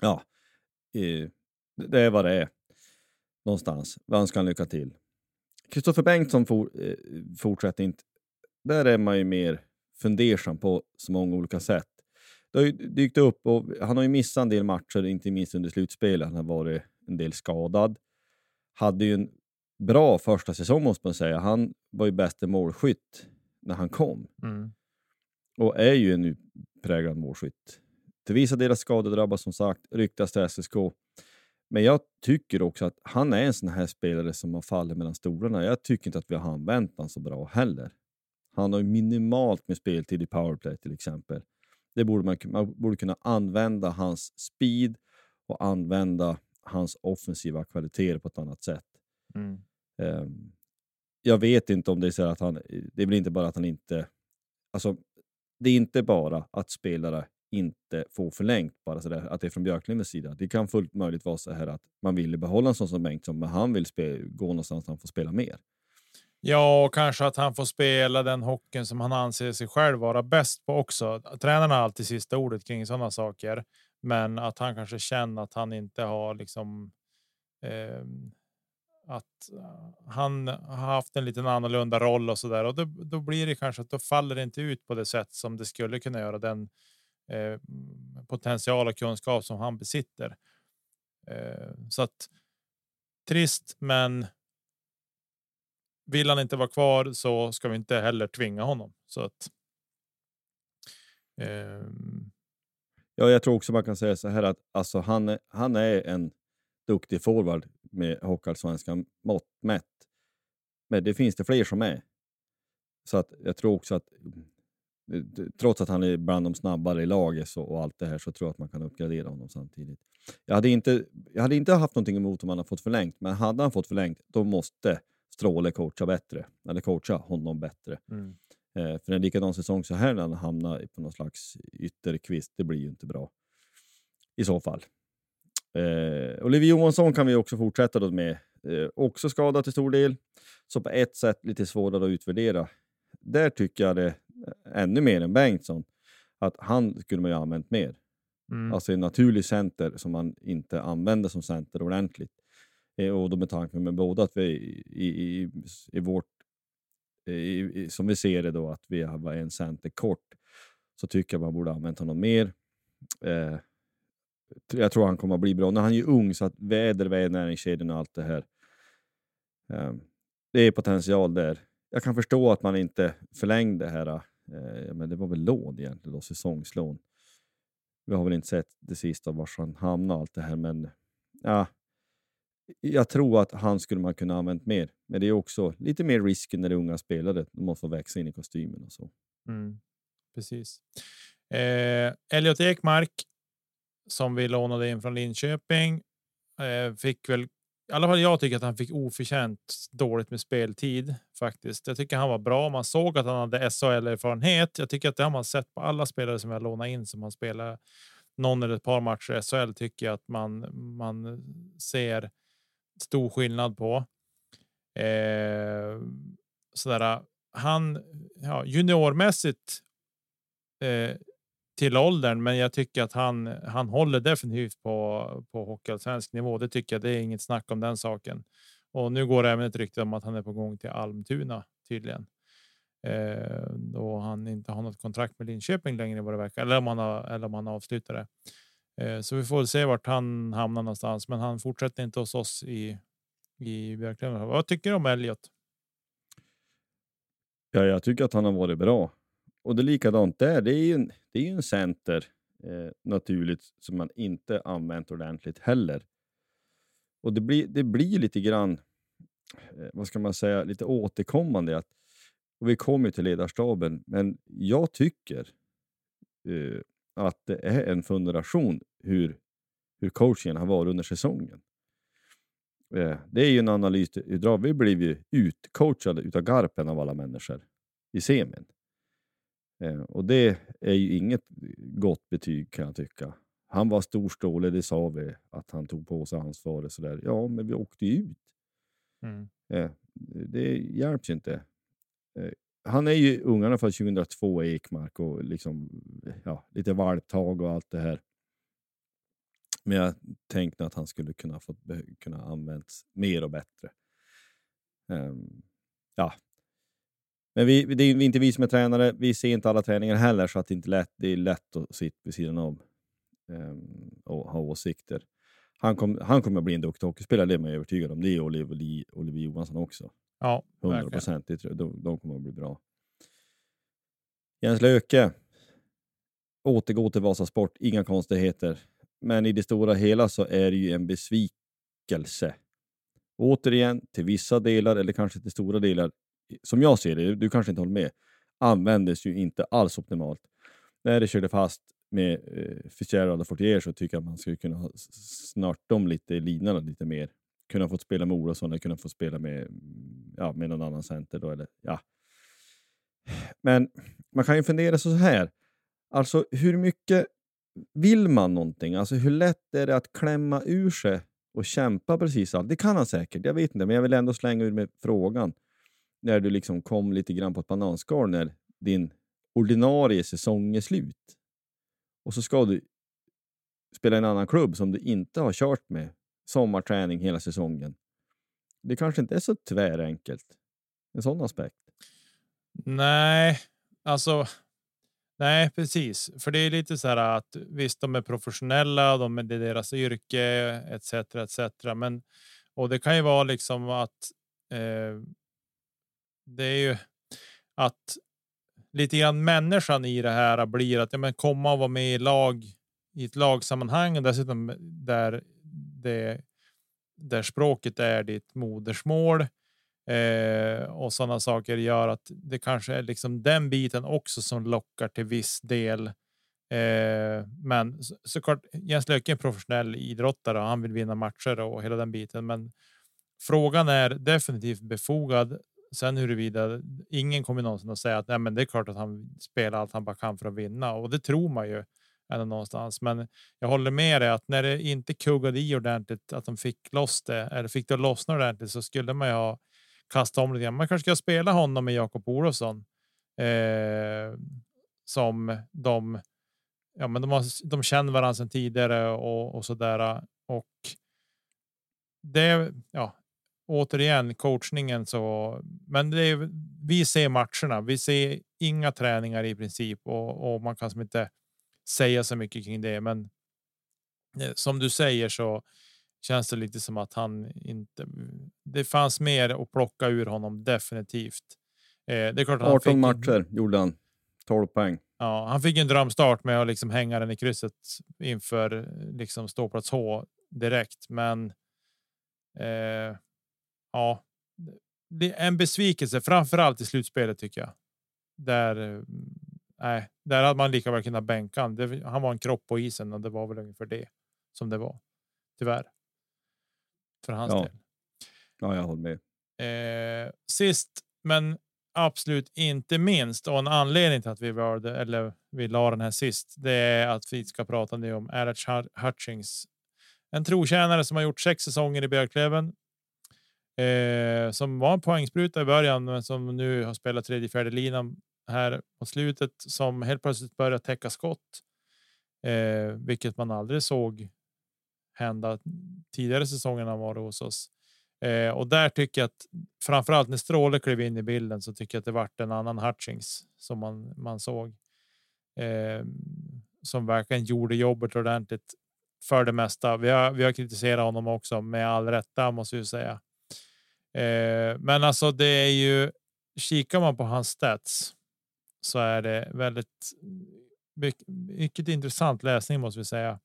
Speaker 1: ja, eh, det är vad det är. Någonstans. Vi önskar han lycka till. Kristoffer Bengtsson for, eh, fortsätter inte. Där är man ju mer fundersam på så många olika sätt. Det har ju dykt upp och han har ju missat en del matcher, inte minst under slutspelet. Han har varit en del skadad hade ju en bra första säsong måste man säga. Han var ju bäste målskytt när han kom.
Speaker 2: Mm.
Speaker 1: Och är ju en utpräglad målskytt. Till vissa delar skadedrabbad som sagt, ryktas till SSK. Men jag tycker också att han är en sån här spelare som har fallit mellan stolarna. Jag tycker inte att vi har använt honom så bra heller. Han har ju minimalt med speltid i powerplay till exempel. Det borde man, man borde kunna använda hans speed och använda hans offensiva kvaliteter på ett annat sätt.
Speaker 2: Mm.
Speaker 1: Um, jag vet inte om det är så att han, det väl inte bara att han inte, alltså det är inte bara att spelare inte får förlängt, bara så där, att det är från Björklövens sida. Det kan fullt möjligt vara så här att man vill behålla en sån som Bengtsson, men han vill gå någonstans där han får spela mer.
Speaker 2: Ja, och kanske att han får spela den hockeyn som han anser sig själv vara bäst på också. Tränarna har alltid sista ordet kring sådana saker. Men att han kanske känner att han inte har liksom. Eh, att eh, han har haft en liten annorlunda roll och så där och då, då blir det kanske att då faller det inte ut på det sätt som det skulle kunna göra den eh, potential och kunskap som han besitter. Eh, så att trist, men. Vill han inte vara kvar så ska vi inte heller tvinga honom så att. Eh,
Speaker 1: Ja, jag tror också man kan säga så här att alltså, han, han är en duktig forward med Hockeyallsvenskan mått mätt. Men det finns det fler som är. Så att jag tror också att eh, trots att han är bland de snabbare i laget så, och allt det här så tror jag att man kan uppgradera honom samtidigt. Jag hade inte, jag hade inte haft någonting emot om han har fått förlängt, men hade han fått förlängt då måste Stråle coacha bättre, eller coacha honom bättre.
Speaker 2: Mm.
Speaker 1: Eh, för en likadan säsong så här när han hamnar på någon slags ytterkvist, det blir ju inte bra. I så fall. Eh, Oliver Johansson kan vi också fortsätta då med. Eh, också skadad till stor del, så på ett sätt lite svårare att utvärdera. Där tycker jag det ännu mer än Bengtsson, att han skulle man ju använt mer.
Speaker 2: Mm.
Speaker 1: Alltså en naturlig center som man inte använder som center ordentligt. Eh, och då med tanke med båda att vi i, i, i vårt, i, i, som vi ser det då, att vi har en center kort, så tycker jag man borde använt honom mer. Eh, jag tror han kommer att bli bra. När han är ung, så att väder, väder, och allt det här. Ehm, det är potential där. Jag kan förstå att man inte förlängde det här, eh, men det var väl lån egentligen, då, säsongslån. Vi har väl inte sett det sista var han hamnade allt det här, men ja, jag tror att han skulle man kunna använt mer. Men det är också lite mer risk när det är unga spelare. De måste växa in i kostymen och så.
Speaker 2: Mm, precis. Eh, Elliot Ekmark som vi lånade in från Linköping eh, fick väl i alla fall jag tycker att han fick oförtjänt dåligt med speltid faktiskt. Jag tycker han var bra. Man såg att han hade SHL erfarenhet. Jag tycker att det har man sett på alla spelare som jag lånat in som man spelar någon eller ett par matcher i SHL tycker jag att man man ser stor skillnad på. Eh, sådär. Han ja, juniormässigt. Eh, till åldern, men jag tycker att han han håller definitivt på på hockeyallsvensk alltså nivå. Det tycker jag. Det är inget snack om den saken. Och nu går det även ett rykte om att han är på gång till Almtuna tydligen. Eh, då han inte har något kontrakt med Linköping längre vad det verkar, eller om han har, eller om han avslutar det. Eh, så vi får se vart han hamnar någonstans, men han fortsätter inte hos oss i i Björklöven. Vad tycker du om Elliot?
Speaker 1: Ja, jag tycker att han har varit bra. Och det är likadant där. Det är ju en, det är ju en center eh, naturligt som man inte använt ordentligt heller. Och det blir, det blir lite grann, eh, vad ska man säga, lite återkommande. Att, och vi kommer till ledarstaben, men jag tycker eh, att det är en funderation hur, hur coachingen har varit under säsongen. Eh, det är ju en analys. Vi blev ju utcoachade utav Garpen av alla människor i semin. Eh, och det är ju inget gott betyg kan jag tycka. Han var storstålig, det sa vi, att han tog på sig ansvaret. Sådär. Ja, men vi åkte ju ut. Mm. Eh, det hjälps inte. Han är ju ungarna för 2002 i Ekmark och liksom, ja, lite valptag och allt det här. Men jag tänkte att han skulle kunna få kunna användas mer och bättre. Um, ja. Men vi, det är inte vi som är tränare. Vi ser inte alla träningar heller, så att det, inte lätt, det är lätt att sitta vid sidan av um, och ha åsikter. Han, kom, han kommer att bli en duktig hockeyspelare, det är man övertygad om. Det är Oliver, Oliver Johansson också.
Speaker 2: Ja,
Speaker 1: 100 procent. De, de kommer att bli bra. Jens Löke. Återgå till Vasasport, inga konstigheter. Men i det stora hela så är det ju en besvikelse. Återigen, till vissa delar, eller kanske till stora delar, som jag ser det, du kanske inte håller med, användes ju inte alls optimalt. När det körde fast med eh, Fitzgerald och Fortier så tycker jag att man skulle kunna ha snart dem lite i linorna lite mer. Kunna få spela med Olofsson eller kunna få spela med, ja, med någon annan center. Då, eller, ja. Men man kan ju fundera så här. Alltså hur mycket vill man någonting, alltså hur lätt är det att klämma ur sig och kämpa precis allt? Det kan han säkert, jag vet inte, men jag vill ändå slänga ur mig frågan. När du liksom kom lite grann på ett bananskal när din ordinarie säsong är slut. Och så ska du spela i en annan klubb som du inte har kört med sommarträning hela säsongen. Det kanske inte är så tvärenkelt. En sån aspekt.
Speaker 2: Nej, alltså Nej, precis, för det är lite så här att visst, de är professionella, de är det deras yrke etc. etc. Men och det kan ju vara liksom att. Eh, det är ju att lite grann människan i det här blir att ja, men komma och vara med i lag i ett lagsammanhang och dessutom där det där språket är ditt modersmål. Eh, och sådana saker gör att det kanske är liksom den biten också som lockar till viss del. Eh, men så, såklart, Jens Löke är en professionell idrottare och han vill vinna matcher och hela den biten. Men frågan är definitivt befogad. Sen huruvida ingen kommer någonsin att säga att Nej, men det är klart att han spelar allt han bara kan för att vinna och det tror man ju ändå någonstans. Men jag håller med dig att när det inte kuggade i ordentligt, att de fick loss det eller fick det att lossna ordentligt så skulle man ju ha kastat om lite grann. Man kanske ska spela honom med Jakob Olofsson eh, som de. Ja, men de, har, de känner varandra sedan tidigare och, och så där. Och det, ja, återigen coachningen så. Men det är, vi ser matcherna. Vi ser inga träningar i princip och, och man kan som inte säga så mycket kring det. Men eh, som du säger så känns det lite som att han inte. Det fanns mer att plocka ur honom definitivt. Eh, det är klart
Speaker 1: 18 matcher en, gjorde han. 12 poäng.
Speaker 2: Ja, han fick en drömstart med att liksom hänga den i krysset inför liksom ståplats H direkt, men. Eh, ja, det är en besvikelse, framför allt i slutspelet tycker jag. Där nej, där hade man lika väl kunnat bänka han. Det, han var en kropp på isen och det var väl ungefär det som det var. Tyvärr. För hans
Speaker 1: ja.
Speaker 2: del.
Speaker 1: Ja, jag håller med.
Speaker 2: Eh, sist, men absolut inte minst och en anledning till att vi var det, eller vi la den här sist. Det är att vi ska prata nu om Alex Hutchings. En trotjänare som har gjort sex säsonger i Björklöven. Eh, som var en poängspruta i början, men som nu har spelat tredje, fjärde linan här på slutet som helt plötsligt börjar täcka skott, eh, vilket man aldrig såg hända tidigare säsongen han var hos oss. Eh, och där tycker jag att framförallt när Stråle klev in i bilden så tycker jag att det vart en annan Hutchings som man man såg. Eh, som verkligen gjorde jobbet ordentligt för det mesta. Vi har, vi har kritiserat honom också med all rätta måste vi säga. Eh, men alltså, det är ju kikar man på hans stats så är det väldigt mycket, mycket intressant läsning måste vi säga.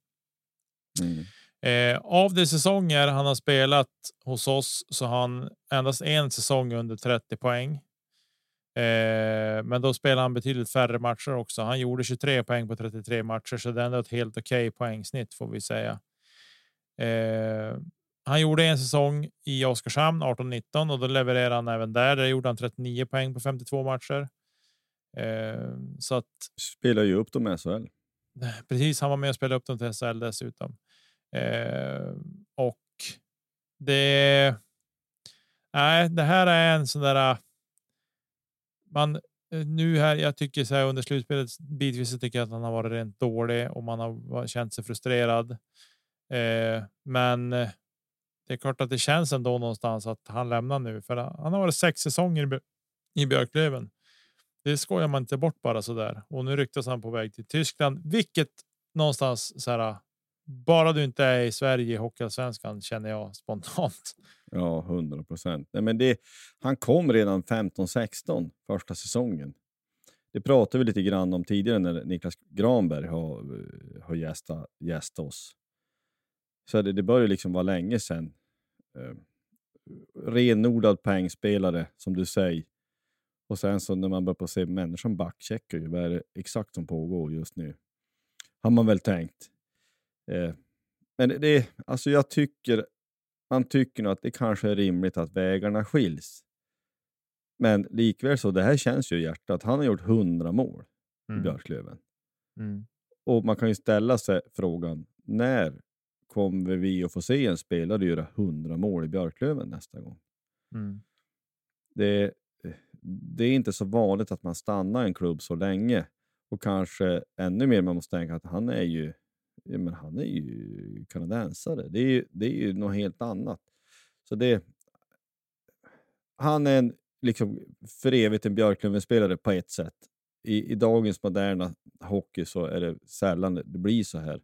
Speaker 2: Mm. Eh, av de säsonger han har spelat hos oss så har han endast en säsong under 30 poäng. Eh, men då spelar han betydligt färre matcher också. Han gjorde 23 poäng på 33 matcher, så det är ändå ett helt okej okay poängsnitt får vi säga. Eh, han gjorde en säsong i Oskarshamn 18-19 och då levererade han även där. Där gjorde han 39 poäng på 52 matcher. Eh, så att.
Speaker 1: Spelar ju upp dem i SHL.
Speaker 2: Precis, han var med och spelade upp dem till SHL dessutom. Eh, och det. Nej, det här är en sån där. Man eh, nu här. Jag tycker så här under slutspelet bitvis så tycker jag att han har varit rent dålig och man har känt sig frustrerad. Eh, men det är klart att det känns ändå någonstans att han lämnar nu för han har varit sex säsonger i Björklöven. Det skojar man inte bort bara så där. Och nu ryktas han på väg till Tyskland, vilket någonstans så här. Bara du inte är i Sverige i Hockeyallsvenskan känner jag spontant.
Speaker 1: Ja, 100 procent. Men det, han kom redan 15-16 första säsongen. Det pratade vi lite grann om tidigare när Niklas Granberg har, eh, har gästat, gästat oss. Så det, det börjar liksom vara länge sedan. Eh, renodlad poängspelare, som du säger. Och sen så när man börjar på se människan backcheckar ju, vad är det exakt som pågår just nu? Har man väl tänkt. Eh, men det, det, alltså jag tycker, man tycker nog att det kanske är rimligt att vägarna skiljs. Men likväl så, det här känns ju i hjärtat. Han har gjort hundra mål mm. i Björklöven. Mm. Och man kan ju ställa sig frågan, när kommer vi att få se en spelare göra hundra mål i Björklöven nästa gång? Mm. Det, det är inte så vanligt att man stannar en klubb så länge. Och kanske ännu mer man måste tänka att han är ju, men han är ju kanadensare. Det är ju, det är ju något helt annat. Så det, han är en, liksom för evigt en Björklöven-spelare på ett sätt. I, I dagens moderna hockey så är det sällan det blir så här.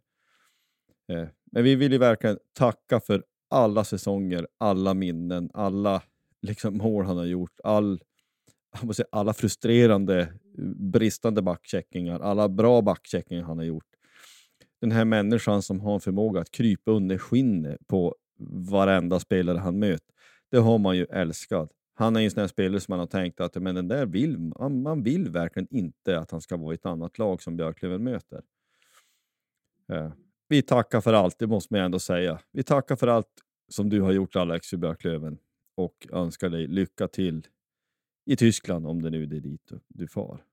Speaker 1: Eh, men vi vill ju verkligen tacka för alla säsonger, alla minnen, alla liksom, mål han har gjort, all säga, alla frustrerande bristande backcheckingar, alla bra backcheckingar han har gjort. Den här människan som har en förmåga att krypa under skinnet på varenda spelare han möter. Det har man ju älskat. Han är en sån här spelare som man har tänkt att men den där vill, man, man vill verkligen inte att han ska vara i ett annat lag som Björklöven möter. Ja vi tackar för allt, det måste man ändå säga. Vi tackar för allt som du har gjort Alex i Björklöven och önskar dig lycka till i Tyskland om det nu är dit du, du far.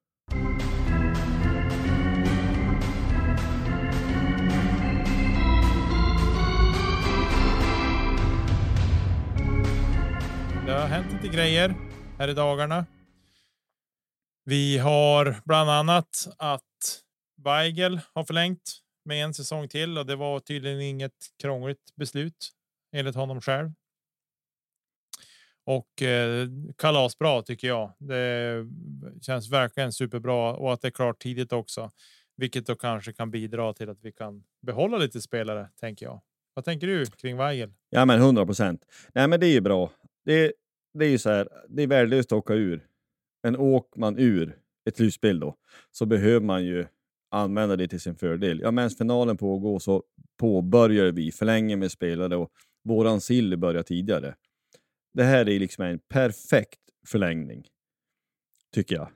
Speaker 2: Det har hänt lite grejer här i dagarna. Vi har bland annat att Weigel har förlängt med en säsong till och det var tydligen inget krångligt beslut enligt honom själv. Och eh, kalasbra tycker jag. Det känns verkligen superbra och att det är klart tidigt också, vilket då kanske kan bidra till att vi kan behålla lite spelare tänker jag. Vad tänker du kring Weigel?
Speaker 1: Ja, men 100 procent. Nej, men det är ju bra. Det, det är ju så här. Det är värdelöst att åka ur. Men åker man ur ett slutspel då så behöver man ju använda det till sin fördel. Ja, medan finalen pågår så påbörjar vi, förlänger med spelare och våran sill börjar tidigare. Det här är liksom en perfekt förlängning, tycker jag.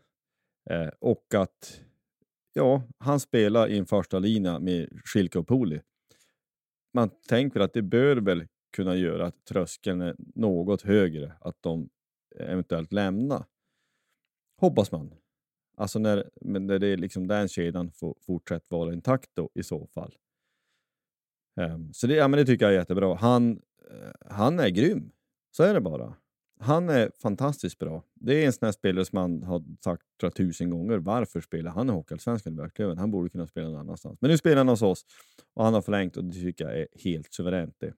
Speaker 1: Eh, och att ja, han spelar i en första lina med Schilke och Poli. Man tänker att det bör väl kunna göra att tröskeln är något högre, att de eventuellt lämnar. Hoppas man. Alltså när, men när det är liksom den kedjan får fortsätta vara intakt då i så fall. Um, så det, ja, men det tycker jag är jättebra. Han, uh, han är grym. Så är det bara. Han är fantastiskt bra. Det är en sån här spelare som man har sagt tror tusen gånger. Varför spelar han i Hockeyallsvenskan i Björklöven? Han borde kunna spela någon annanstans. Men nu spelar han hos oss och han har förlängt och det tycker jag är helt suveränt. Det,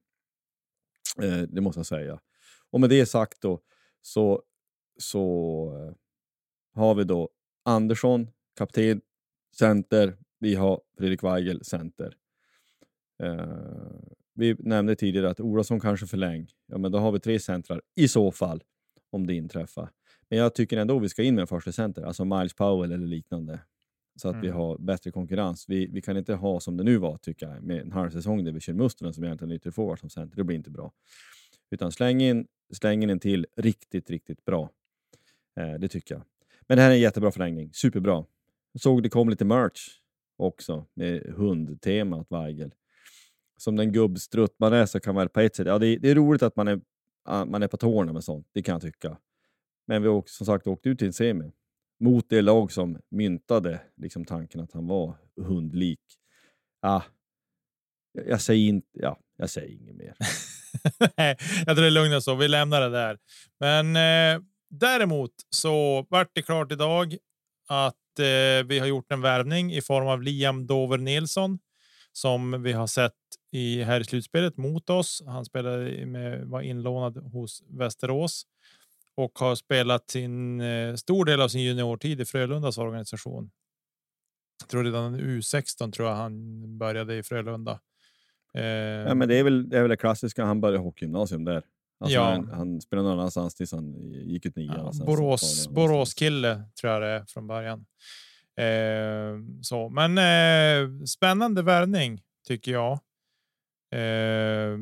Speaker 1: uh, det måste jag säga. Och med det sagt då så, så uh, har vi då Andersson, kapten, center. Vi har Fredrik Weigel, center. Uh, vi nämnde tidigare att Olofsson kanske förläng. Ja, men då har vi tre centrar i så fall, om det inträffar. Men jag tycker ändå vi ska in med en första center, alltså Miles Powell eller liknande. Så att mm. vi har bättre konkurrens. Vi, vi kan inte ha som det nu var, tycker jag, med en halv säsong där vi kör Mustonen som egentligen ytterforward som center. Det blir inte bra. Utan släng in, släng in en till riktigt, riktigt bra. Eh, det tycker jag. Men det här är en jättebra förlängning. Superbra. Jag såg det kom lite merch också med hundtemat Weigel. Som den gubbstrutt man är så kan man på ett sätt, ja det är, det är roligt att man är, man är på tårna med sånt, det kan jag tycka. Men vi har som sagt åkt ut till en semi mot det lag som myntade liksom tanken att han var hundlik. Ah, ja, jag säger inte, ja, jag säger inget mer.
Speaker 2: jag tror det är lugnt så. Vi lämnar det där. Men eh, Däremot så vart det klart idag att eh, vi har gjort en värvning i form av Liam Dover Nilsson som vi har sett i här i slutspelet mot oss. Han spelade med, var inlånad hos Västerås och har spelat sin eh, stor del av sin juniortid i Frölundas organisation. Jag tror redan U16 tror jag han började i Frölunda.
Speaker 1: Eh, ja, men det är väl det är väl det klassiska. Han började hockeygymnasium där. Alltså ja. han, han spelade någon annanstans tills han gick ut nian.
Speaker 2: Ja, Borås, Borås kille tror jag det är från början. Eh, så, men eh, spännande värvning tycker jag. Eh,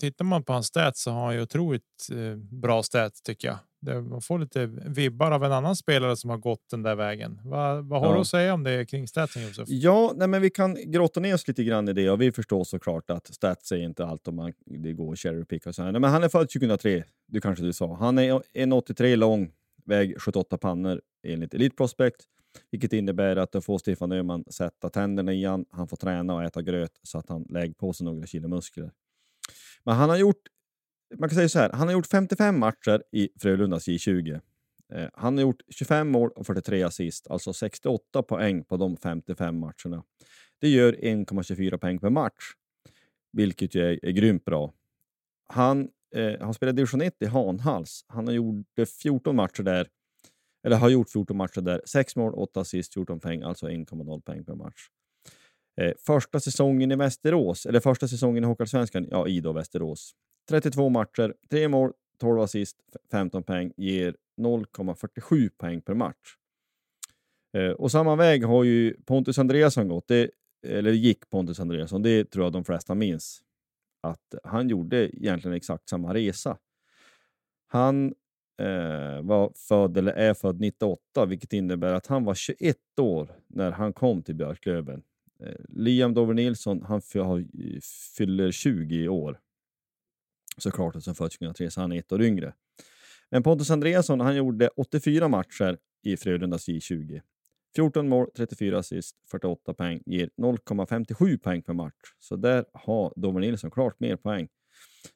Speaker 2: tittar man på hans stats så har han ju otroligt eh, bra stats tycker jag. Det, man får lite vibbar av en annan spelare som har gått den där vägen. Va, vad har ja. du att säga om det kring statsen Josef?
Speaker 1: Ja, nej, men vi kan grotta ner oss lite grann i det och vi förstår såklart att stats är inte allt om man det går cherry pick och så här. Nej, men han är född 2003. Du kanske du sa. Han är 1,83 lång, väg 78 pannor enligt Elite Prospect, vilket innebär att då får Stefan Öhman sätta tänderna i han. Han får träna och äta gröt så att han lägger på sig några kilo muskler. Men han har gjort man kan säga så här, han har gjort 55 matcher i Frölundas J20. Eh, han har gjort 25 mål och 43 assist, alltså 68 poäng på de 55 matcherna. Det gör 1,24 poäng per match, vilket ju är, är grymt bra. Han eh, har spelat division 1 i Hanhals. Han har gjort eh, 14 matcher där, eller har gjort 14 matcher där. 6 mål, 8 assist, 14 poäng, alltså 1,0 poäng per match. Eh, första säsongen i Västerås, eller första säsongen i Hockeyallsvenskan, ja, i då Västerås. 32 matcher, 3 mål, 12 assist, 15 poäng, ger 0,47 poäng per match. Eh, och samma väg har ju Pontus Andreasson gått, det, eller gick Pontus Andreasson, det tror jag de flesta minns. Att han gjorde egentligen exakt samma resa. Han Eh, var född eller är född 98, vilket innebär att han var 21 år när han kom till Björklöven. Eh, Liam Dover Nilsson, han fyller 20 i år. Såklart att född 2003, så han är ett år yngre. Men Pontus Andreasson, han gjorde 84 matcher i Frölundas J20. 14 mål, 34 assist, 48 poäng ger 0,57 poäng per match. Så där har Dover Nilsson klart mer poäng.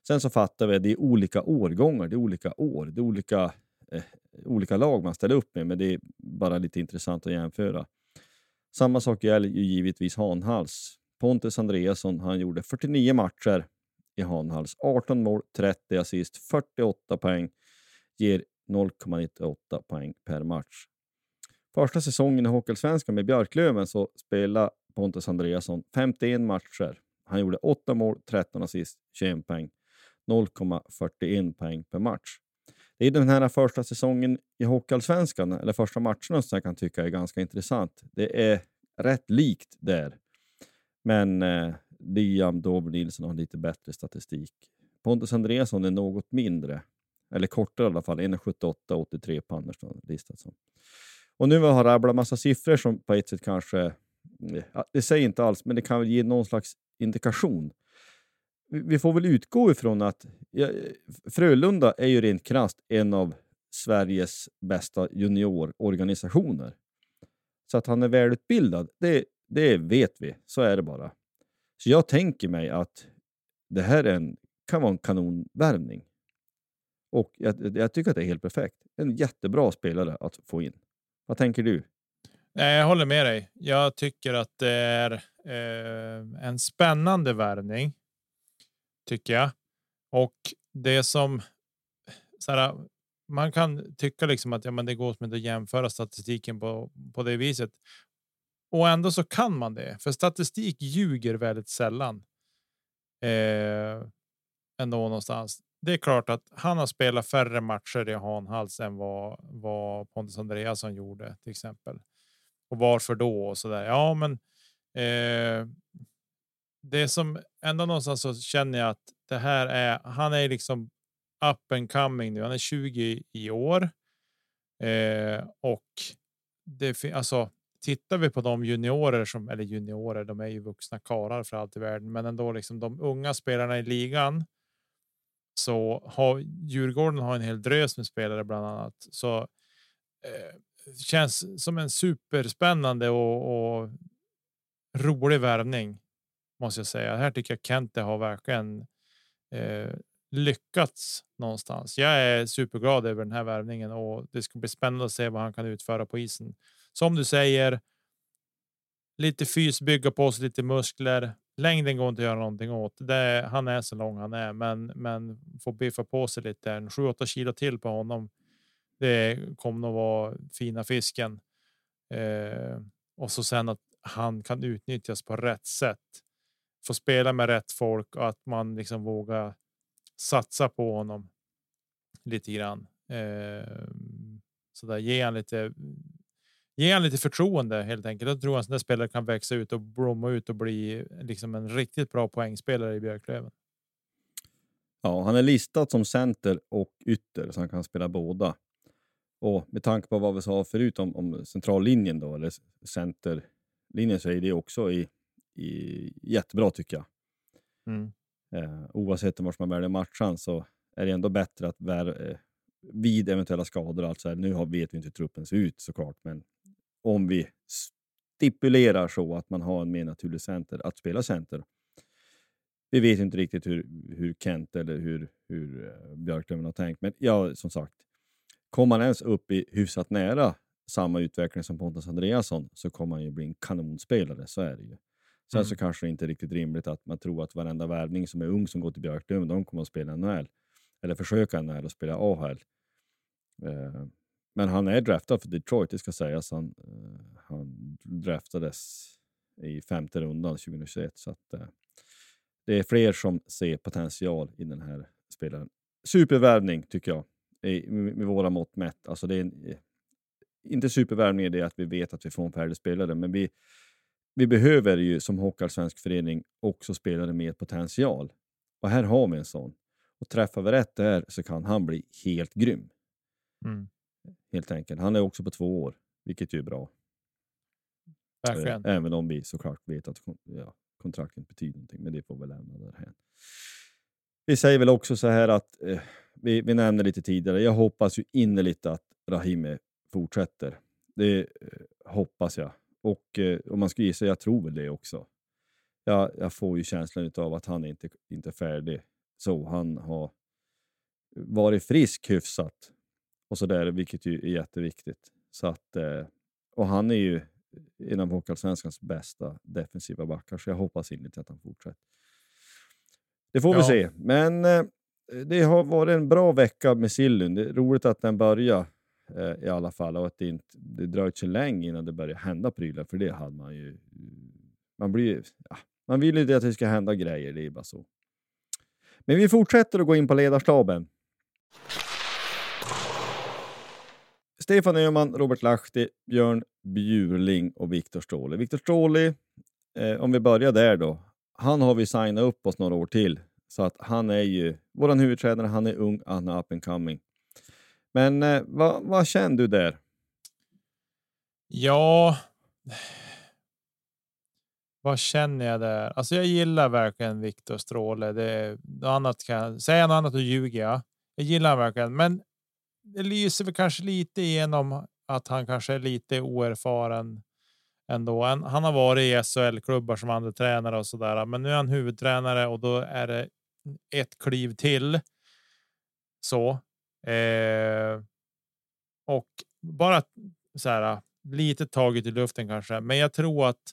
Speaker 1: Sen så fattar vi att det är olika årgångar, det är olika år, det är olika, eh, olika lag man ställer upp med, men det är bara lite intressant att jämföra. Samma sak gäller ju givetvis Hanhals. Pontus Andreasson, han gjorde 49 matcher i Hanhals, 18 mål, 30 assist, 48 poäng, ger 0,98 poäng per match. Första säsongen i Hockeyallsvenskan med Björklöven så spelade Pontus Andreasson 51 matcher. Han gjorde 8 mål, 13 assist, 21 poäng. 0,41 poäng per match. Det är den här första säsongen i Hockeyallsvenskan, eller första matcherna, som jag kan tycka är ganska intressant. Det är rätt likt där. Men eh, Liam Dover Nilsson har lite bättre statistik. Pontus Andreasson är något mindre, eller kortare i alla fall. 1,78 83 på Andersson listat som. Och nu har jag rabblat massa siffror som på ett sätt kanske, ja, det säger inte alls, men det kan väl ge någon slags indikation. Vi får väl utgå ifrån att ja, Frölunda är ju rent krasst en av Sveriges bästa juniororganisationer. Så att han är välutbildad, det, det vet vi. Så är det bara. Så jag tänker mig att det här en, kan vara en kanonvärvning. Och jag, jag, tycker att det är helt perfekt. En jättebra spelare att få in. Vad tänker du?
Speaker 2: Jag håller med dig. Jag tycker att det är eh, en spännande värvning. Tycker jag. Och det som så här, man kan tycka liksom att ja, men det går som att jämföra statistiken på, på det viset. Och ändå så kan man det, för statistik ljuger väldigt sällan. Eh, ändå någonstans det är klart att han har spelat färre matcher i Hanhals än vad, vad Pontus Andreasson gjorde till exempel. Och varför då? Och så där. Ja, men eh, det som ändå någonstans så känner jag att det här är. Han är liksom up and coming nu. Han är 20 i år eh, och det alltså tittar vi på de juniorer som eller juniorer, de är ju vuxna karlar för allt i världen, men ändå liksom de unga spelarna i ligan så har Djurgården har en hel drös med spelare bland annat. Så eh, känns som en superspännande och, och rolig värvning måste jag säga. Här tycker jag Kente har verkligen eh, lyckats någonstans. Jag är superglad över den här värvningen och det ska bli spännande att se vad han kan utföra på isen. Som du säger. Lite fys, bygga på sig lite muskler, längden går inte att göra någonting åt. Det, han är så lång han är, men men får biffa på sig lite. En 7-8 kilo till på honom. Det kommer nog vara fina fisken. Eh, och så sen att han kan utnyttjas på rätt sätt. Få spela med rätt folk och att man liksom vågar satsa på honom lite grann. Eh, så där ge han lite ge han lite förtroende helt enkelt. Jag tror att där spelare kan växa ut och blomma ut och bli liksom en riktigt bra poängspelare i Björklöven.
Speaker 1: Ja, han är listad som center och ytter så han kan spela båda. Och med tanke på vad vi sa förut om, om centrallinjen då, eller centerlinjen, så är det också i jättebra tycker jag. Mm. Eh, oavsett var man väljer matchan så är det ändå bättre att vär, eh, vid eventuella skador, alltså nu har, vet vi inte hur truppen ser ut såklart, men om vi stipulerar så att man har en mer naturlig center att spela center. Vi vet inte riktigt hur, hur Kent eller hur, hur eh, Björklöven har tänkt, men ja, som sagt, kommer man ens upp i hyfsat nära samma utveckling som Pontus Andreasson så kommer han ju bli en kanonspelare, så är det ju. Sen mm. så kanske det inte är riktigt rimligt att man tror att varenda värvning som är ung som går till Björklöven, de kommer att spela NHL. Eller försöka NHL och spela AHL. Uh, men han är draftad för Detroit, det ska sägas. Han, uh, han draftades i femte rundan 2021. Så att, uh, det är fler som ser potential i den här spelaren. Supervärvning tycker jag, i, med, med våra mått mätt. Alltså det är en, eh, inte supervärvning i det att vi vet att vi får en färdig spelare, men vi, vi behöver ju som Hockeyallsvensk förening också spelare med potential. Och här har vi en sån. Och träffar vi rätt där så kan han bli helt grym.
Speaker 2: Mm.
Speaker 1: Helt enkelt. Han är också på två år, vilket ju är bra.
Speaker 2: Verkligen.
Speaker 1: Eh, Även om vi såklart vet att ja, kontraktet betyder någonting, men det får vi lämna därhän. Vi säger väl också så här att, eh, vi, vi nämnde lite tidigare, jag hoppas ju innerligt att Rahimi fortsätter. Det eh, hoppas jag. Och eh, om man ska gissa, jag tror väl det också. Jag, jag får ju känslan av att han är inte inte är färdig så. Han har varit frisk hyfsat och så där, vilket ju är jätteviktigt. Så att, eh, och han är ju en av Hockeyallsvenskans bästa defensiva backar, så jag hoppas innerligt att han fortsätter. Det får vi
Speaker 2: Ja.
Speaker 1: se, men eh, det har varit en bra vecka med sillen. Det är roligt att den börjar eh, i alla fall och att det inte det dröjt så länge innan det började hända prylar, för det hade man ju. Man, blir, ja, man vill ju det att det ska hända grejer, det är bara så. Men vi fortsätter att gå in på ledarstaben. Stefan Öhman, Robert Lahti, Björn Bjurling och Viktor Ståhle. Viktor Ståhle, eh, om vi börjar där då. Han har vi signat upp oss några år till. Så att han är ju vår huvudtränare, han är ung, han är up and coming. Men eh, vad, vad känner du där?
Speaker 2: Ja. Vad känner jag där? Alltså, jag gillar verkligen Viktor Stråle. Det är något annat kan säga något annat och ljuger jag. Jag gillar han verkligen, men det lyser väl kanske lite igenom att han kanske är lite oerfaren ändå. Han, han har varit i SHL-klubbar som andra tränare och så där, men nu är han huvudtränare och då är det ett kliv till. Så. Eh, och bara så här lite taget i luften kanske, men jag tror att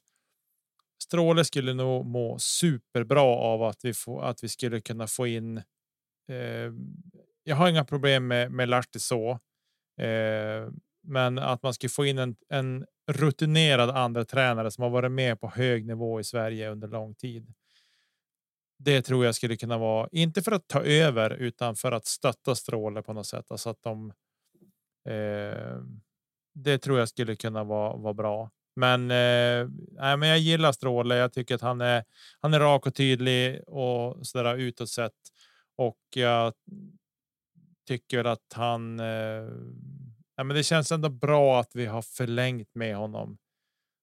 Speaker 2: Stråle skulle nog må superbra av att vi får att vi skulle kunna få in. Eh, jag har inga problem med med Lahti så, eh, men att man skulle få in en, en rutinerad andra tränare som har varit med på hög nivå i Sverige under lång tid. Det tror jag skulle kunna vara, inte för att ta över, utan för att stötta Stråle på något sätt. Alltså att de. Eh, det tror jag skulle kunna vara, vara bra. Men, eh, nej, men jag gillar Stråle. Jag tycker att han är, han är rak och tydlig och så där utåt sett. Och jag tycker väl att han. Eh, men det känns ändå bra att vi har förlängt med honom.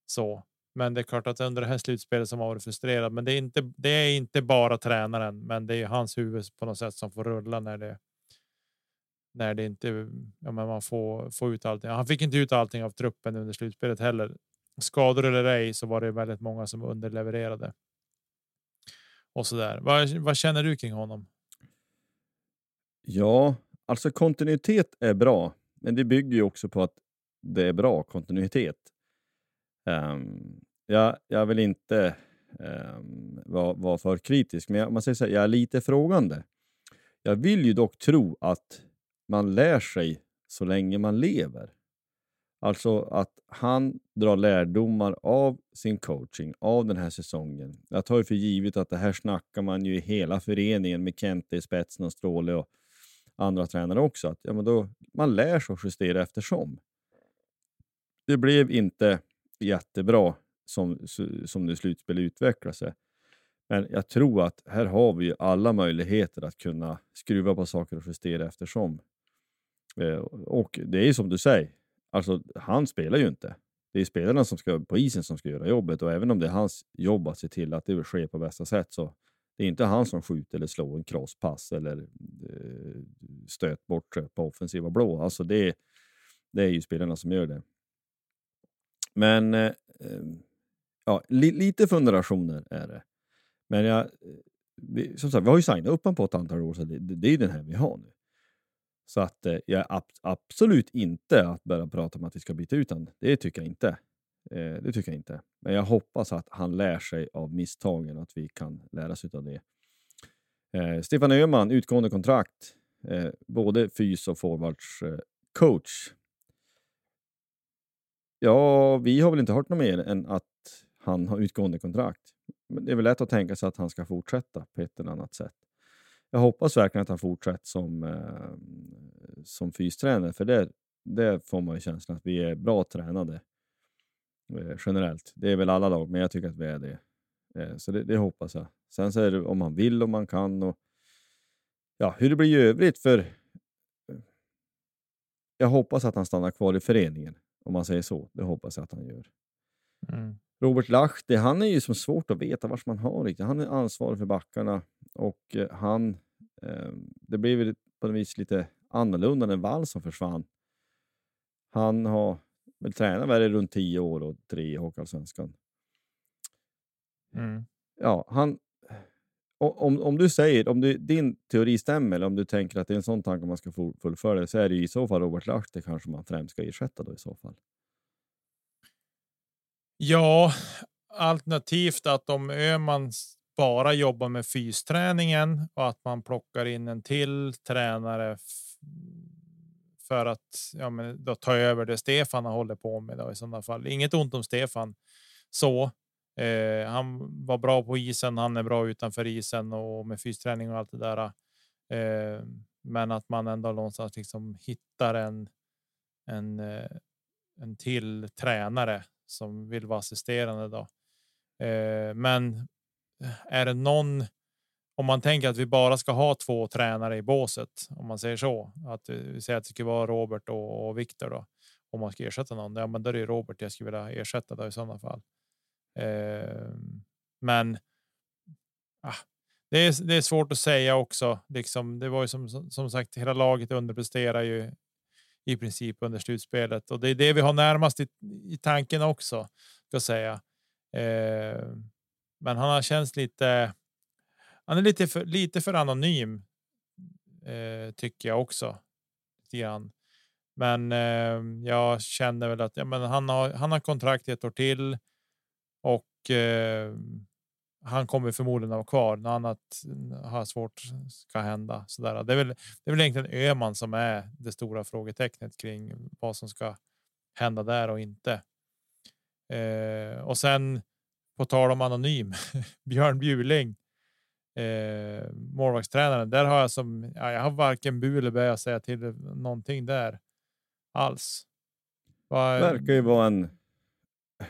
Speaker 2: Så, men det är klart att under det här slutspelet som har varit frustrerad. Men det är inte. Det är inte bara tränaren, men det är hans huvud på något sätt som får rulla när det. När det inte ja, men man får få ut allting. Han fick inte ut allting av truppen under slutspelet heller. Skador eller ej så var det väldigt många som underlevererade. Och så där. Vad, vad känner du kring honom?
Speaker 1: Ja, alltså kontinuitet är bra, men det bygger ju också på att det är bra kontinuitet. Um, jag, jag vill inte um, vara, var för kritisk, men jag, om man säger så här, jag är lite frågande. Jag vill ju dock tro att man lär sig så länge man lever. Alltså att han drar lärdomar av sin coaching, av den här säsongen. Jag tar ju för givet att det här snackar man ju i hela föreningen med Kente i spetsen och Stråle och andra tränare också. Att, ja, men då, man lär sig att justera eftersom. Det blev inte jättebra som, som det slutspel utvecklar sig. Men jag tror att här har vi alla möjligheter att kunna skruva på saker och justera eftersom. Eh, och det är ju som du säger, alltså han spelar ju inte. Det är spelarna som ska på isen som ska göra jobbet och även om det är hans jobb att se till att det sker på bästa sätt så det är inte han som skjuter eller slår en crosspass eller eh, stöt bort på offensiva blå. Alltså det, det är ju spelarna som gör det. Men eh, ehm, ja, li, lite fundationer är det. Men jag, eh, vi, som sagt, vi har ju signat upp honom på ett antal år, så det, det, det är ju den här vi har nu. Så att eh, jag ab absolut inte att börja prata om att vi ska byta ut honom. Det tycker jag inte. Eh, det tycker jag inte. Men jag hoppas att han lär sig av misstagen och att vi kan lära oss av det. Eh, Stefan Öhman, utgående kontrakt. Eh, både fys och forwards eh, coach. Ja, vi har väl inte hört något mer än att han har utgående kontrakt. Men det är väl lätt att tänka sig att han ska fortsätta på ett eller annat sätt. Jag hoppas verkligen att han fortsätter som, eh, som fystränare, för det, det får man ju känslan att vi är bra tränade eh, generellt. Det är väl alla lag, men jag tycker att vi är det. Eh, så det, det, hoppas jag. Sen så är det om man vill och man kan och ja, hur det blir i övrigt för eh, jag hoppas att han stannar kvar i föreningen, om man säger så. Det hoppas jag att han gör.
Speaker 2: Mm.
Speaker 1: Robert Lahti, han är ju som svårt att veta vart man har riktigt. Han är ansvarig för backarna och eh, han... Eh, det blev väl på något vis lite annorlunda när Wall som försvann. Han har väl tränat väl runt tio år och tre i Hockeyallsvenskan.
Speaker 2: Mm.
Speaker 1: Ja, han... Om, om du säger, om du, din teori stämmer, eller om du tänker att det är en sån tanke man ska fullfölja, så är det ju i så fall Robert Lahti kanske man främst ska ersätta då i så fall.
Speaker 2: Ja, alternativt att om Öhman bara jobbar med fysträningen och att man plockar in en till tränare för att ja, men då ta över det Stefan har hållit på med då, i sådana fall. Inget ont om Stefan så. Eh, han var bra på isen. Han är bra utanför isen och med fysträning och allt det där. Eh, men att man ändå någonstans liksom hittar en. En, eh, en till tränare som vill vara assisterande då. Eh, men eh, är det någon om man tänker att vi bara ska ha två tränare i båset, om man säger så, att vi säger att det ska vara Robert och, och Viktor då. Om man ska ersätta någon, ja, men då är det Robert jag skulle vilja ersätta då i sådana fall. Eh, men. Ah, det är, det är svårt att säga också. Liksom, det var ju som, som sagt, hela laget underpresterar ju i princip under slutspelet och det är det vi har närmast i, i tanken också. Ska säga. Eh, men han har känts lite. Han är lite för lite för anonym. Eh, tycker jag också. Lite grann. Men eh, jag känner väl att ja, men han har. Han har kontrakt i ett år till och eh, han kommer förmodligen att vara kvar. Något annat eh, har svårt ska hända så där. Det är väl. Det är väl egentligen Öhman som är det stora frågetecknet kring vad som ska hända där och inte. Eh, och sen på tal om anonym Björn Bjuling. Eh, målvaktstränaren. Där har jag som ja, jag har varken bu eller bä att säga till någonting där alls. Var,
Speaker 1: verkar ju vara en,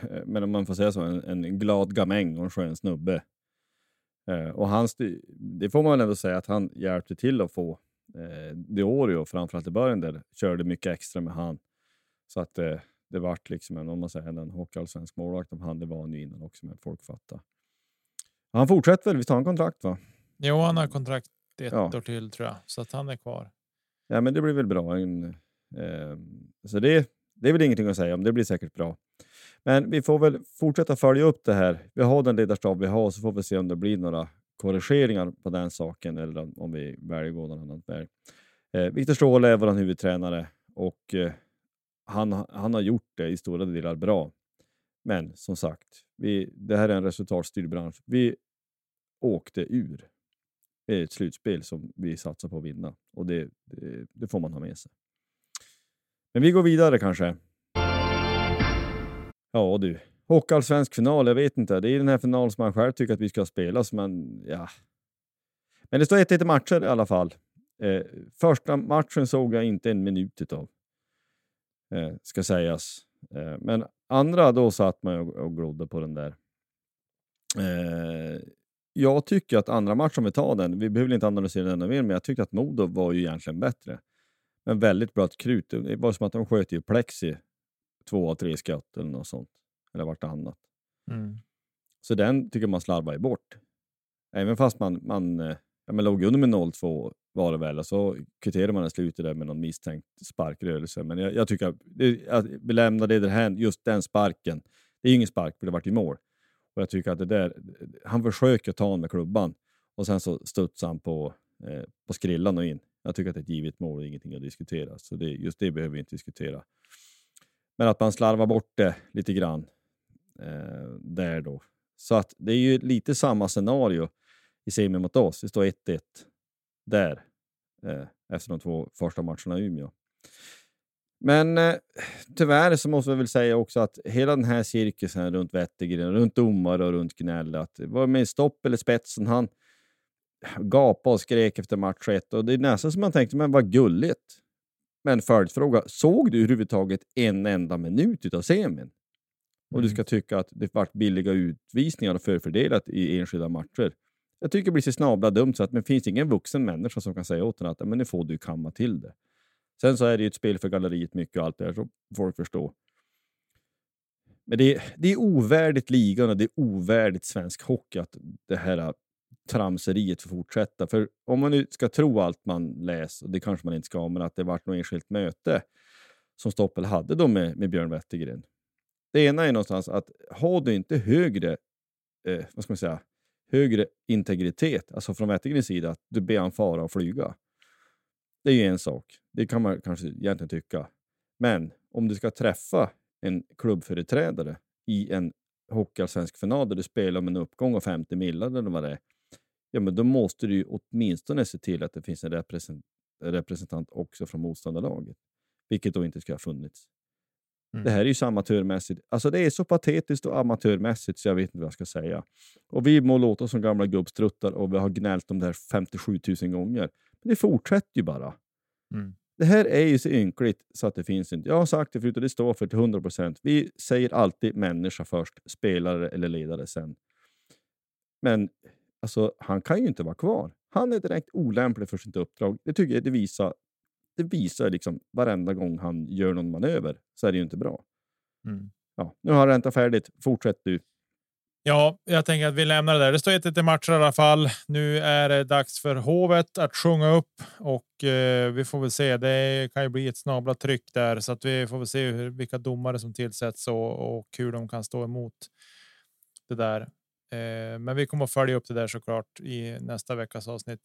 Speaker 1: men om man får säga så, en, en glad gamäng och en skön snubbe. Eh, och han, det får man väl ändå säga att han hjälpte till att få eh, Diorio, framförallt i början där, körde mycket extra med han. Så att eh, det vart liksom en, om man säger en hockeyallsvensk målvakt om han, det var han ju innan också, men folk fattar. Han fortsätter väl, visst har han kontrakt va?
Speaker 2: Jo, han har kontrakt ett
Speaker 1: Ja.
Speaker 2: år till tror jag, så att han är kvar.
Speaker 1: Ja, men det blir väl bra. En, eh, så det, det är väl ingenting att säga om, det blir säkert bra. Men vi får väl fortsätta följa upp det här. Vi har den ledarstab vi har, så får vi se om det blir några korrigeringar på den saken eller om- vi väljer att gå någon annan väg. Eh, Viktor Stråhle är vår huvudtränare och eh, han, han har gjort det i stora delar bra. Men som sagt, vi, det här är en resultatstyrd bransch. Vi åkte ur ett slutspel som vi satsar på att vinna och det, det, det får man ha med sig. Men vi går vidare kanske. Ja du, Hockeyallsvensk final, jag vet inte. Det är den här finalen som man själv tycker att vi ska spela, men ja. Men det står 1-1 i matcher i alla fall. Eh, första matchen såg jag inte en minut utav. Eh, ska sägas. Eh, men andra, då satt man och, och glodde på den där. Eh, jag tycker att andra matchen, om vi tar den, vi behöver inte analysera den ännu mer, men jag tyckte att Modo var ju egentligen bättre. Men väldigt blött krut. Det var som att de sköt i plexi två av tre skott eller något sånt. Eller vartannat.
Speaker 2: Mm.
Speaker 1: Så den tycker man slarvar bort. Även fast man, man eh, ja, men låg under med 0-2 var det väl och så kvitterade man i slutet där med någon misstänkt sparkrörelse. Men jag, jag tycker att vi lämnar det därhän, just den sparken. Det är ju ingen spark för det vart ju mål. Och jag tycker att det där, han försöker ta honom med klubban och sen så studsar han på, eh, på skrillan och in. Jag tycker att det är ett givet mål och ingenting att diskutera. Så det, just det behöver vi inte diskutera. Men att man slarvar bort det lite grann eh, där då. Så att det är ju lite samma scenario i semi mot oss. Det står 1-1 där eh, efter de två första matcherna i Umeå. Men eh, tyvärr så måste vi väl säga också att hela den här cirkusen runt Wettergren, runt domare och runt gnäll, att det var med stopp eller spetsen, han gapade och skrek efter match 1 och det är nästan som man tänkte, men vad gulligt. Men följdfråga, såg du överhuvudtaget en enda minut utav semin? Och du ska tycka att det varit billiga utvisningar och förfördelat i enskilda matcher. Jag tycker det blir så snabla dumt så att det finns ingen vuxen människa som kan säga åt en att men nu får du kamma till det. Sen så är det ju ett spel för galleriet mycket och allt det där, så folk förstår. Men det är, det är ovärdigt ligan och det är ovärdigt svensk hockey att det här tramseriet får fortsätta. För om man nu ska tro allt man läser, och det kanske man inte ska, men att det varit något enskilt möte som Stoppel hade då med, med Björn Wettergren. Det ena är någonstans att har du inte högre, eh, vad ska man säga, högre integritet, alltså från Wettergrens sida, att du ber han fara och flyga. Det är ju en sak. Det kan man kanske egentligen tycka. Men om du ska träffa en klubbföreträdare i en hockeyallsvensk final där du spelar om en uppgång av 50 millar eller vad det är, ja, men då måste du ju åtminstone se till att det finns en represent representant också från motståndarlaget. Vilket då inte ska ha funnits. Mm. Det här är ju så amatörmässigt. Alltså det är så patetiskt och amatörmässigt så jag vet inte vad jag ska säga. Och vi må låta som gamla gubbstruttar och vi har gnällt om det här 57 000 gånger. Men det fortsätter ju bara. Mm. Det här är ju så ynkligt så att det finns inte. Jag har sagt det förut och det står för till 100 procent. Vi säger alltid människa först, spelare eller ledare sen. Men alltså, han kan ju inte vara kvar. Han är direkt olämplig för sitt uppdrag. Det tycker jag det visar, det visar liksom varenda gång han gör någon manöver så är det ju inte bra. Mm. Ja, nu har jag räntat färdigt. Fortsätt du.
Speaker 2: Ja, jag tänker att vi lämnar det där. Det står 1 i matcher i alla fall. Nu är det dags för Hovet att sjunga upp och eh, vi får väl se. Det kan ju bli ett snabla tryck där så att vi får väl se hur, vilka domare som tillsätts och, och hur de kan stå emot det där. Eh, men vi kommer att följa upp det där såklart i nästa veckas avsnitt.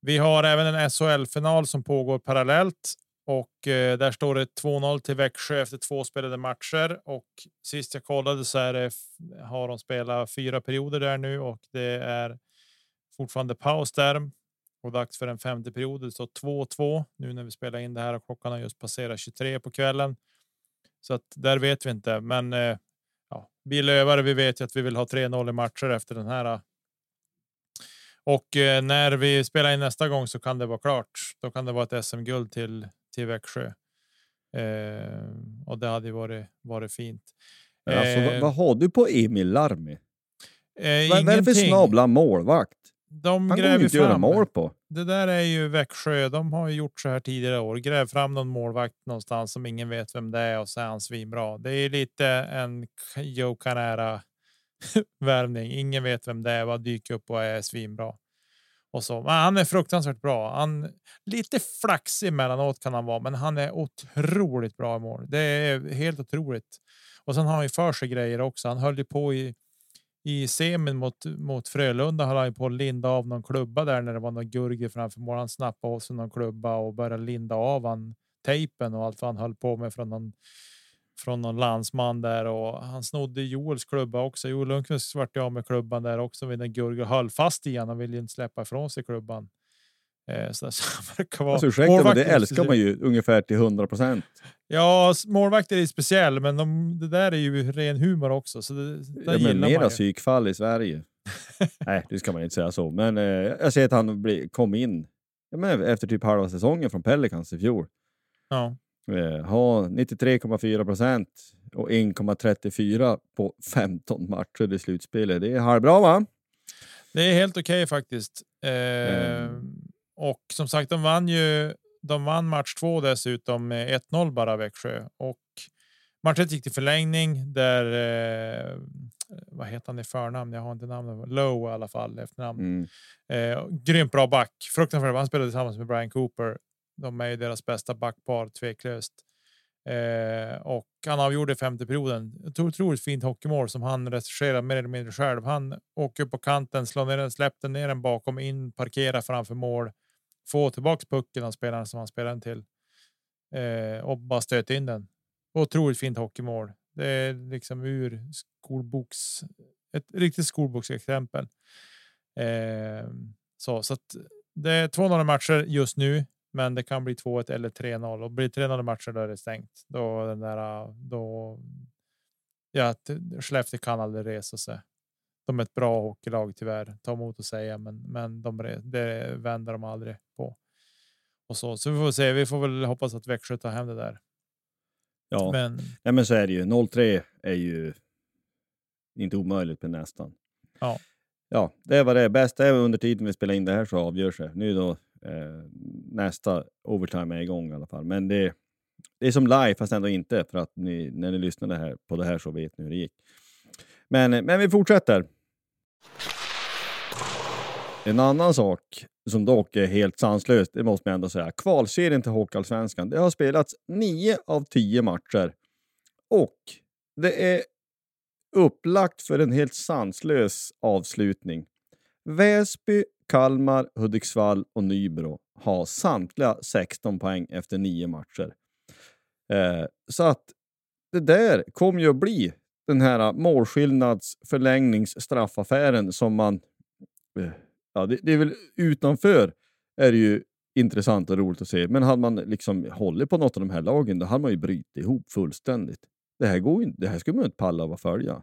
Speaker 2: Vi har även en SHL final som pågår parallellt och eh, där står det 2-0 till Växjö efter två spelade matcher och sist jag kollade så är det, har de spelat fyra perioder där nu och det är fortfarande paus där och dags för en femte period. Så 2-2 nu när vi spelar in det här och klockan har just passerat 23 på kvällen. Så att där vet vi inte, men eh, ja, vi lövare. Vi vet ju att vi vill ha 3-0 i matcher efter den här. Och eh, när vi spelar in nästa gång så kan det vara klart. Då kan det vara ett SM-guld till till Växjö. Eh, och det hade varit, varit fint.
Speaker 1: Alltså, vad, eh, vad, har du på Emil Larmi? Eh, vad, vad är det för snabla målvakt?
Speaker 2: De Han går inte göra mål på. Det där är ju Växjö. De har gjort så här tidigare år. Gräv fram någon målvakt någonstans som ingen vet vem det är och så är han svinbra. Det är lite en Joe Canera värvning. Ingen vet vem det är. Vad dyker upp och är svinbra och så. Men han är fruktansvärt bra. Han lite flaxig emellanåt kan han vara, men han är otroligt bra i mål. Det är helt otroligt. Och sen har han ju för sig grejer också. Han höll ju på i i semin mot mot Frölunda höll han ju på att linda av någon klubba där när det var någon gurgel framför mål. Han snappade av sig någon klubba och började linda av han tejpen och allt vad han höll på med från någon från någon landsman där och han snodde Joels klubba också. Joel Lundqvist svart av med klubban där också vid en Gurg höll fast i han Han ville inte släppa ifrån sig klubban. Eh, så, så verkar vara.
Speaker 1: Alltså, ursäkta, men det älskar man ju ungefär till 100 procent.
Speaker 2: Ja, målvakter är speciell, men de, det där är ju ren humor också. Så det,
Speaker 1: ja, men mera psykfall i Sverige. Nej, det ska man inte säga så, men eh, jag ser att han bli, kom in men efter typ halva säsongen från Pelicans i fjol.
Speaker 2: Ja.
Speaker 1: Eh, ha 93,4 procent och 1,34 på 15 matcher i slutspelet. Det är halvbra va?
Speaker 2: Det är helt okej okay, faktiskt. Eh, mm. Och som sagt, de vann ju. De vann match två dessutom med 1-0 bara Växjö och matchen gick till förlängning där. Eh, vad heter han i förnamn? Jag har inte namnet. Low i alla fall efternamn. Mm. Eh, grymt bra back. Fruktansvärt. Han spelade tillsammans med Brian Cooper de är ju deras bästa backpar tveklöst. Eh, och han avgjorde femte perioden. Ett otroligt fint hockeymål som han regisserar mer eller mindre själv. Han åker upp på kanten, slår ner den, släppte ner den bakom in, parkerar framför mål, få tillbaka pucken av spelaren som han spelade den till eh, och bara stöt in den. Otroligt fint hockeymål. Det är liksom ur skolboks, ett riktigt skolboksexempel. Eh, så så att det är 2-0 matcher just nu. Men det kan bli 2-1 eller 3-0 och blir 3-0 matcher då är det stängt. Då den där då. Ja, Skellefteå kan aldrig resa sig. De är ett bra hockeylag tyvärr. Ta emot att säga, men men de det vänder de aldrig på. Och så så vi får se. Vi får väl hoppas att Växjö tar hem det där.
Speaker 1: Ja, men, ja, men så är det ju. 0-3 är ju inte omöjligt, men nästan.
Speaker 2: Ja,
Speaker 1: ja, det var det. Bästa är under tiden vi spelar in det här så avgörs det. Nu då eh, nästa overtime är igång i alla fall. Men det, det är som live fast ändå inte för att ni, när ni lyssnade här, på det här så vet ni hur det gick. Men, men vi fortsätter. En annan sak som dock är helt sanslöst, det måste man ändå säga. Kvalserien till Hockeyallsvenskan. Det har spelats nio av tio matcher och det är upplagt för en helt sanslös avslutning. Väsby, Kalmar, Hudiksvall och Nybro har samtliga 16 poäng efter nio matcher. Eh, så att det där kommer ju att bli den här äh, målskillnads förlängningsstraffaffären som man... Eh, ja, det, det, är väl utanför är det ju intressant och roligt att se, men hade man liksom hållit på något av de här lagen, då hade man ju brutit ihop fullständigt. Det här, går inte, det här skulle man inte palla av att följa.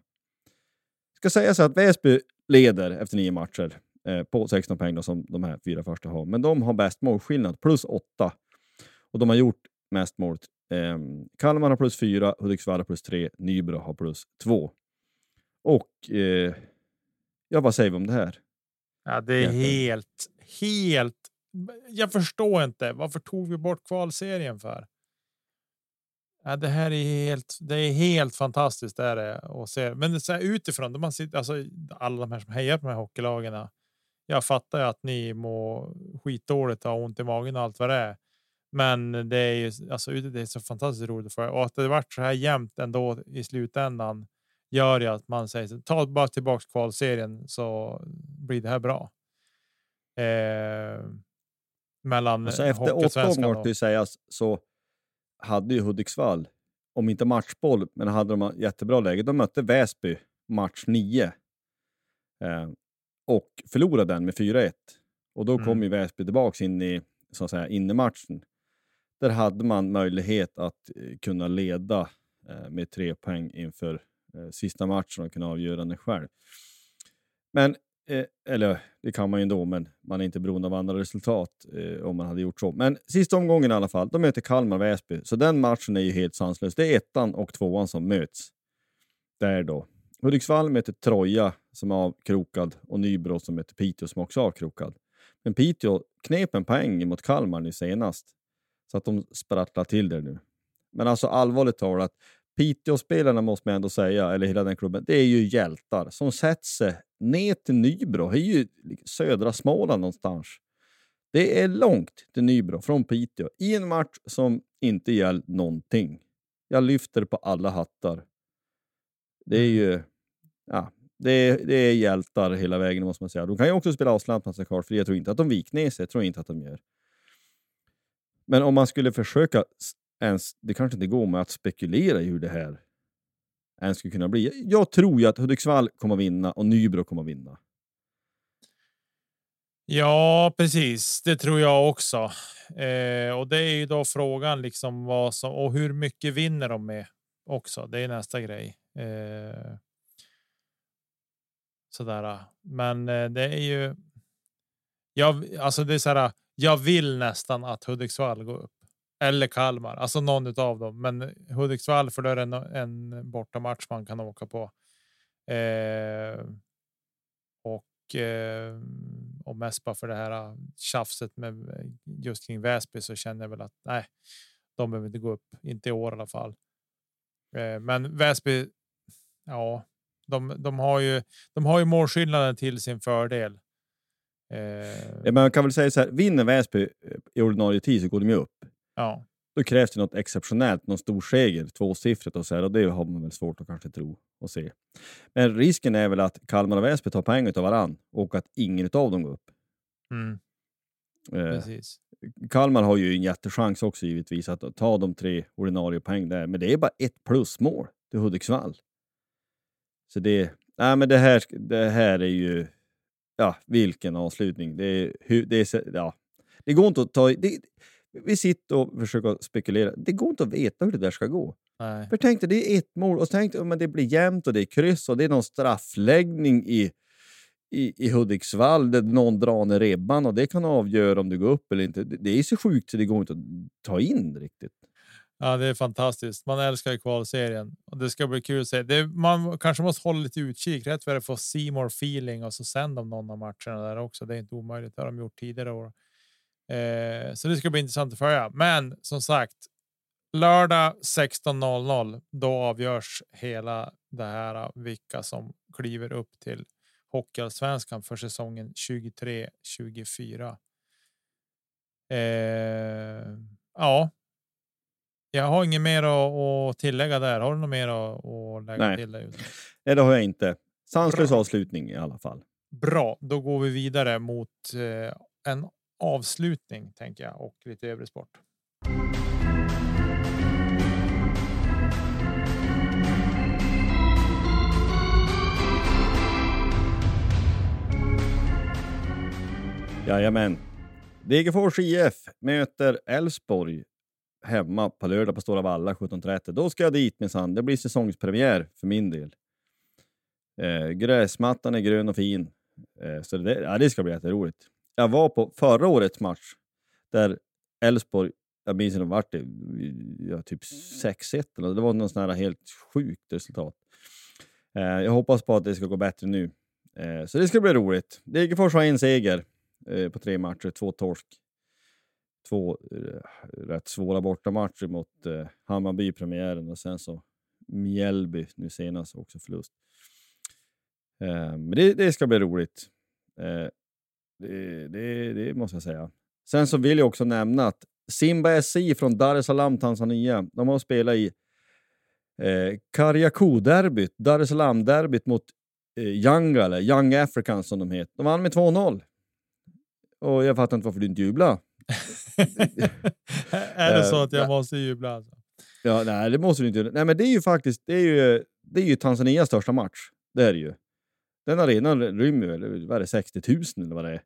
Speaker 1: Ska sägas att Väsby leder efter nio matcher eh, på 16 poäng då, som de här fyra första har, men de har bäst målskillnad, plus åtta. Och de har gjort mest mål Eh, Kalmar har plus fyra, Hudiksvall har plus tre, Nybro har plus två. Och eh, ja, vad säger vi om det här?
Speaker 2: Ja, det är helt, helt. Jag förstår inte. Varför tog vi bort kvalserien för? Ja, det här är helt. Det är helt fantastiskt. Det är det och se. Men så här, utifrån då man sitter alltså alla de här som hejar på de här hockeylagen. Jag fattar ju att ni mår skitdåligt och ont i magen och allt vad det är. Men det är ju alltså, det är så fantastiskt roligt för och att det varit så här jämnt ändå i slutändan gör ju att man säger ta bara tillbaks kvalserien så blir det här bra. Eh, mellan
Speaker 1: alltså efter åtta omgångar till sägas så hade ju Hudiksvall, om inte matchboll, men hade de jättebra läge. De mötte Väsby match 9 eh, och förlorade den med 4-1 och då mm. kom ju Väsby tillbaks in i så att säga innematchen där hade man möjlighet att eh, kunna leda eh, med tre poäng inför eh, sista matchen och kunna avgöra den själv. Men, eller det kan man ju ändå, men man är inte beroende av andra resultat om man hade gjort så. Men sista omgången i alla fall, de möter Kalmar Väsby, så den matchen är ju helt sanslös. Det är ettan och tvåan som möts. Där då. Hudiksvall möter Troja som är avkrokad och Nybro som möter Piteå som också är avkrokad. Men Piteå knep en poäng mot Kalmar nu senast. Så att de sprattlar till det nu. Men alltså allvarligt talat, Piteå-spelarna måste man ändå säga, eller hela den klubben, det är ju hjältar som sätter sig ner till Nybro. Det är ju södra Småland någonstans. Det är långt till Nybro från Piteå i en match som inte gäller någonting. Jag lyfter på alla hattar. Det är ju... Ja, det är, det är hjältar hela vägen måste man säga. De kan ju också spela avslappnat såklart, för jag tror inte att de viker ner sig. Jag tror inte att de gör. Men om man skulle försöka ens, det kanske inte går med att spekulera i hur det här ens skulle kunna bli. Jag tror ju att Hudiksvall kommer att vinna och Nybro kommer att vinna.
Speaker 2: Ja, precis. Det tror jag också. Eh, och det är ju då frågan liksom vad som och hur mycket vinner de med också. Det är nästa grej. Eh, sådär. Men eh, det är ju. Ja, alltså det är så här jag vill nästan att Hudiksvall går upp eller Kalmar, alltså någon av dem. Men Hudiksvall för då är det en, en bortamatch man kan åka på. Eh, och eh, och mest bara för det här eh, tjafset med eh, just kring Väsby så känner jag väl att nej, de behöver inte gå upp, inte i år i alla fall. Eh, men Väsby, ja, de, de har ju. De har ju målskillnaden till sin fördel.
Speaker 1: Eh... Man kan väl säga så här, vinner Väsby eh, i ordinarie tid så går de ju upp.
Speaker 2: Ja.
Speaker 1: Då krävs det något exceptionellt, någon stor seger, tvåsiffrigt och så här, och det har man väl svårt att kanske tro och se. Men risken är väl att Kalmar och Väsby tar poäng av varann och att ingen av dem går upp.
Speaker 2: Mm.
Speaker 1: Eh, Kalmar har ju en jättechans också givetvis att ta de tre ordinarie poäng där, men det är bara ett plusmål till Hudiksvall. Så det, nej, men det, här, det här är ju ja, vilken avslutning. Det, är, det, är, ja, det går inte att ta... Det, vi sitter och försöker spekulera. Det går inte att veta hur det där ska gå.
Speaker 2: Nej.
Speaker 1: För tänk dig, det är ett mål och tänk dig, men det blir jämnt och det är kryss och det är någon straffläggning i, i, i Hudiksvall där någon drar ner ribban och det kan avgöra om du går upp eller inte. Det, det är så sjukt så det går inte att ta in riktigt.
Speaker 2: Ja, det är fantastiskt. Man älskar ju kvalserien och det ska bli kul att se. Det, man kanske måste hålla lite utkik rätt för att få Seymour feeling och så sänder de någon av matcherna där också. Det är inte omöjligt. Det har de gjort tidigare år. Eh, så det ska bli intressant att följa. Men som sagt, lördag 16.00. Då avgörs hela det här eh, vilka som kliver upp till Hockeyallsvenskan för säsongen 23 24. Eh, ja. Jag har inget mer att, tillägga där. Har du något mer att, lägga
Speaker 1: Nej.
Speaker 2: till? Där?
Speaker 1: Nej, det har jag inte. Sanslös avslutning i alla fall.
Speaker 2: Bra, då går vi vidare mot eh, en avslutning tänker jag och lite övrig sport.
Speaker 1: Jajamän. Degerfors IF möter Elfsborg hemma på lördag på Stora Valla 17.30. Då ska jag dit minsann. Det blir säsongspremiär för min del. Eh, gräsmattan är grön och fin. Eh, så det, ja, det ska bli jätteroligt. Jag var på förra årets match där Elfsborg, jag minns inte vart det ja, typ 6-1 eller det var något sånt här helt sjukt resultat. Eh, jag hoppas på att det ska gå bättre nu. Eh, så det ska bli roligt. Degerfors har en seger eh, på tre matcher, två torsk. Två eh, rätt svåra bortamatcher mot eh, Hammarby i premiären och sen så Mjällby nu senast också förlust. Eh, men det, det ska bli roligt. Eh, det, det, det måste jag säga. Sen så vill jag också nämna att Simba SI från Dar es Salaam, Tanzania, de har spelat i eh, Kariakou-derbyt, Dar es Salaam-derbyt mot eh, Young, eller Young Africans som de heter. De vann med 2-0. Och jag fattar inte varför du inte jublar.
Speaker 2: är det så att jag måste jubla? Alltså?
Speaker 1: Ja, nej, det måste du inte. Nej, men det är ju faktiskt det är ju, det är ju Tanzanias största match. Det är det ju. Den arenan rymmer väl vad är det, 60 000 eller vad det är.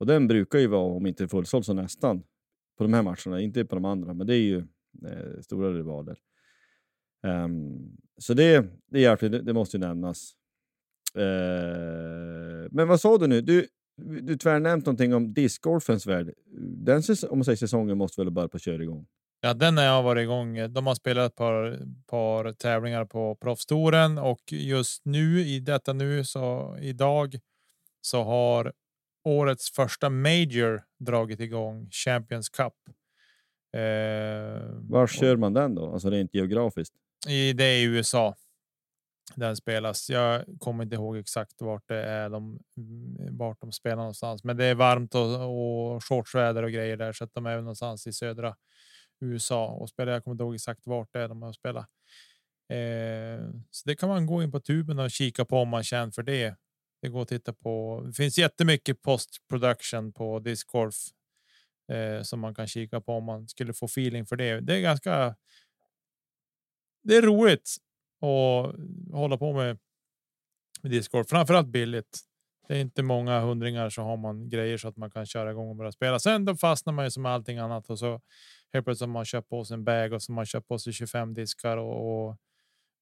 Speaker 1: Och den brukar ju vara, om inte fullsåld, så nästan. På de här matcherna, inte på de andra, men det är ju eh, stora rivaler. Um, så det, det är hjärtligt, det, det måste ju nämnas. Uh, men vad sa du nu? Du, du tvärnämnt någonting om discgolfens värld. Den om man säger säsongen måste väl börja på köra igång?
Speaker 2: Ja, den har varit igång. De har spelat ett par, par tävlingar på proffstouren och just nu i detta nu så idag så har årets första major dragit igång Champions Cup.
Speaker 1: Eh, Var kör man den då? Alltså rent geografiskt?
Speaker 2: I, det är i USA. Den spelas. Jag kommer inte ihåg exakt vart det är de mm, vart de spelar någonstans, men det är varmt och, och shortsväder och grejer där så att de är någonstans i södra USA och spelar. Jag kommer inte ihåg exakt vart det är de har spelat. Eh, så det kan man gå in på tuben och kika på om man känner för det. Det går att titta på. Det finns jättemycket post production på Discord eh, som man kan kika på om man skulle få feeling för det. Det är ganska. Det är roligt och hålla på med, med discgolf, framförallt billigt. Det är inte många hundringar så har man grejer så att man kan köra igång och börja spela. Sen då fastnar man ju som allting annat och så helt plötsligt har man köpt på sig en bag och så man köpt på sig 25 diskar och, och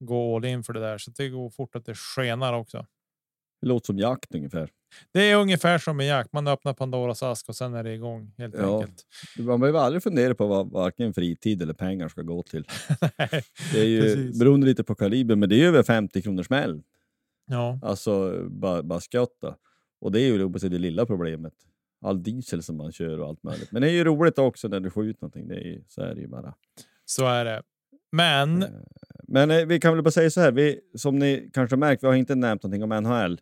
Speaker 2: gå all in för det där. Så det går fort att det skenar också.
Speaker 1: Det låter som jakt ungefär.
Speaker 2: Det är ungefär som med jakt. Man öppnar Pandoras ask och sen är det igång helt ja. enkelt.
Speaker 1: Man behöver aldrig fundera på vad varken fritid eller pengar ska gå till. det är ju Precis. beroende lite på kaliber, men det är över 50 kronor smäll.
Speaker 2: Ja.
Speaker 1: Alltså bara, bara skotta. Och det är ju det lilla problemet. All diesel som man kör och allt möjligt. Men det är ju roligt också när du ut någonting. Det är ju, så är det ju bara.
Speaker 2: Så är det. Men.
Speaker 1: Men eh, vi kan väl bara säga så här. Vi, som ni kanske märkt, vi har inte nämnt någonting om NHL.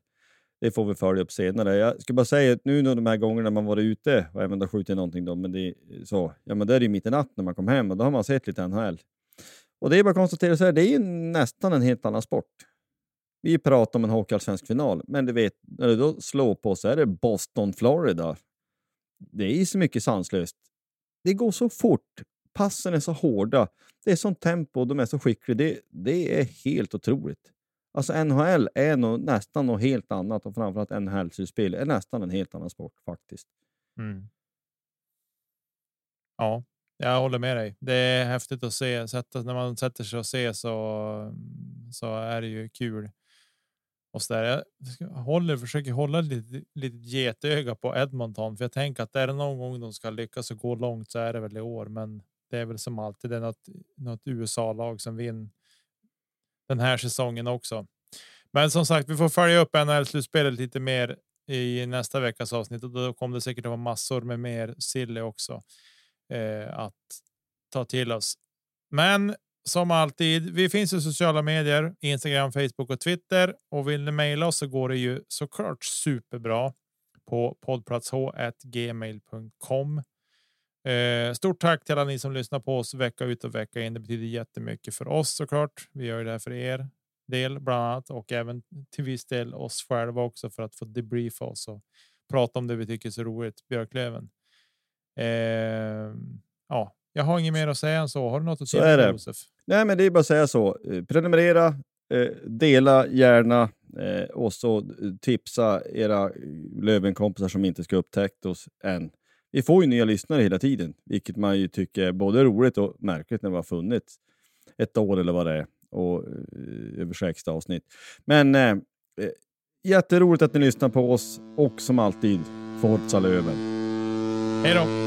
Speaker 1: Det får vi följa upp senare. Jag ska bara säga att nu de här gångerna man varit ute och även skjutit någonting, då, men det, så, ja, men det är ju mitt i natten när man kom hem och då har man sett lite NHL. Och det är bara att konstatera så här, det är ju nästan en helt annan sport. Vi pratar om en hockeyallsvensk final, men du vet, när du då slår på så är det Boston, Florida. Det är så mycket sanslöst. Det går så fort. Passen är så hårda. Det är sånt tempo och de är så skickliga. Det, det är helt otroligt. Alltså NHL är nog nästan något helt annat och framförallt NHL-slutspel är nästan en helt annan sport faktiskt.
Speaker 2: Mm. Ja, jag håller med dig. Det är häftigt att se. Sätta, när man sätter sig och ser så, så är det ju kul. Och så där. Jag håller, försöker hålla lite, lite getöga på Edmonton, för jag tänker att är det någon gång de ska lyckas och gå långt så är det väl i år. Men det är väl som alltid det är något, något USA-lag som vinner den här säsongen också. Men som sagt, vi får följa upp NHL-slutspelet lite mer i nästa veckas avsnitt och då kommer det säkert att vara massor med mer silly också eh, att ta till oss. Men som alltid, vi finns i sociala medier, Instagram, Facebook och Twitter och vill ni mejla oss så går det ju såklart superbra på poddplatsh.gmail.com. Eh, stort tack till alla ni som lyssnar på oss vecka ut och vecka in. Det betyder jättemycket för oss såklart. Vi gör det här för er del bland annat och även till viss del oss själva också för att få debriefa oss och prata om det vi tycker är så roligt. Björklöven. Eh, ja, jag har inget mer att säga än så. Har du något att
Speaker 1: säga? Josef? Nej, men det är bara att säga så. Eh, prenumerera, eh, dela gärna eh, och så tipsa era Lövenkompisar som inte ska upptäckt oss än. Vi får ju nya lyssnare hela tiden, vilket man ju tycker är både roligt och märkligt när vi har funnits ett år eller vad det är och över 60 avsnitt. Men eh, jätteroligt att ni lyssnar på oss och som alltid, Forza Löven.
Speaker 2: Hej då!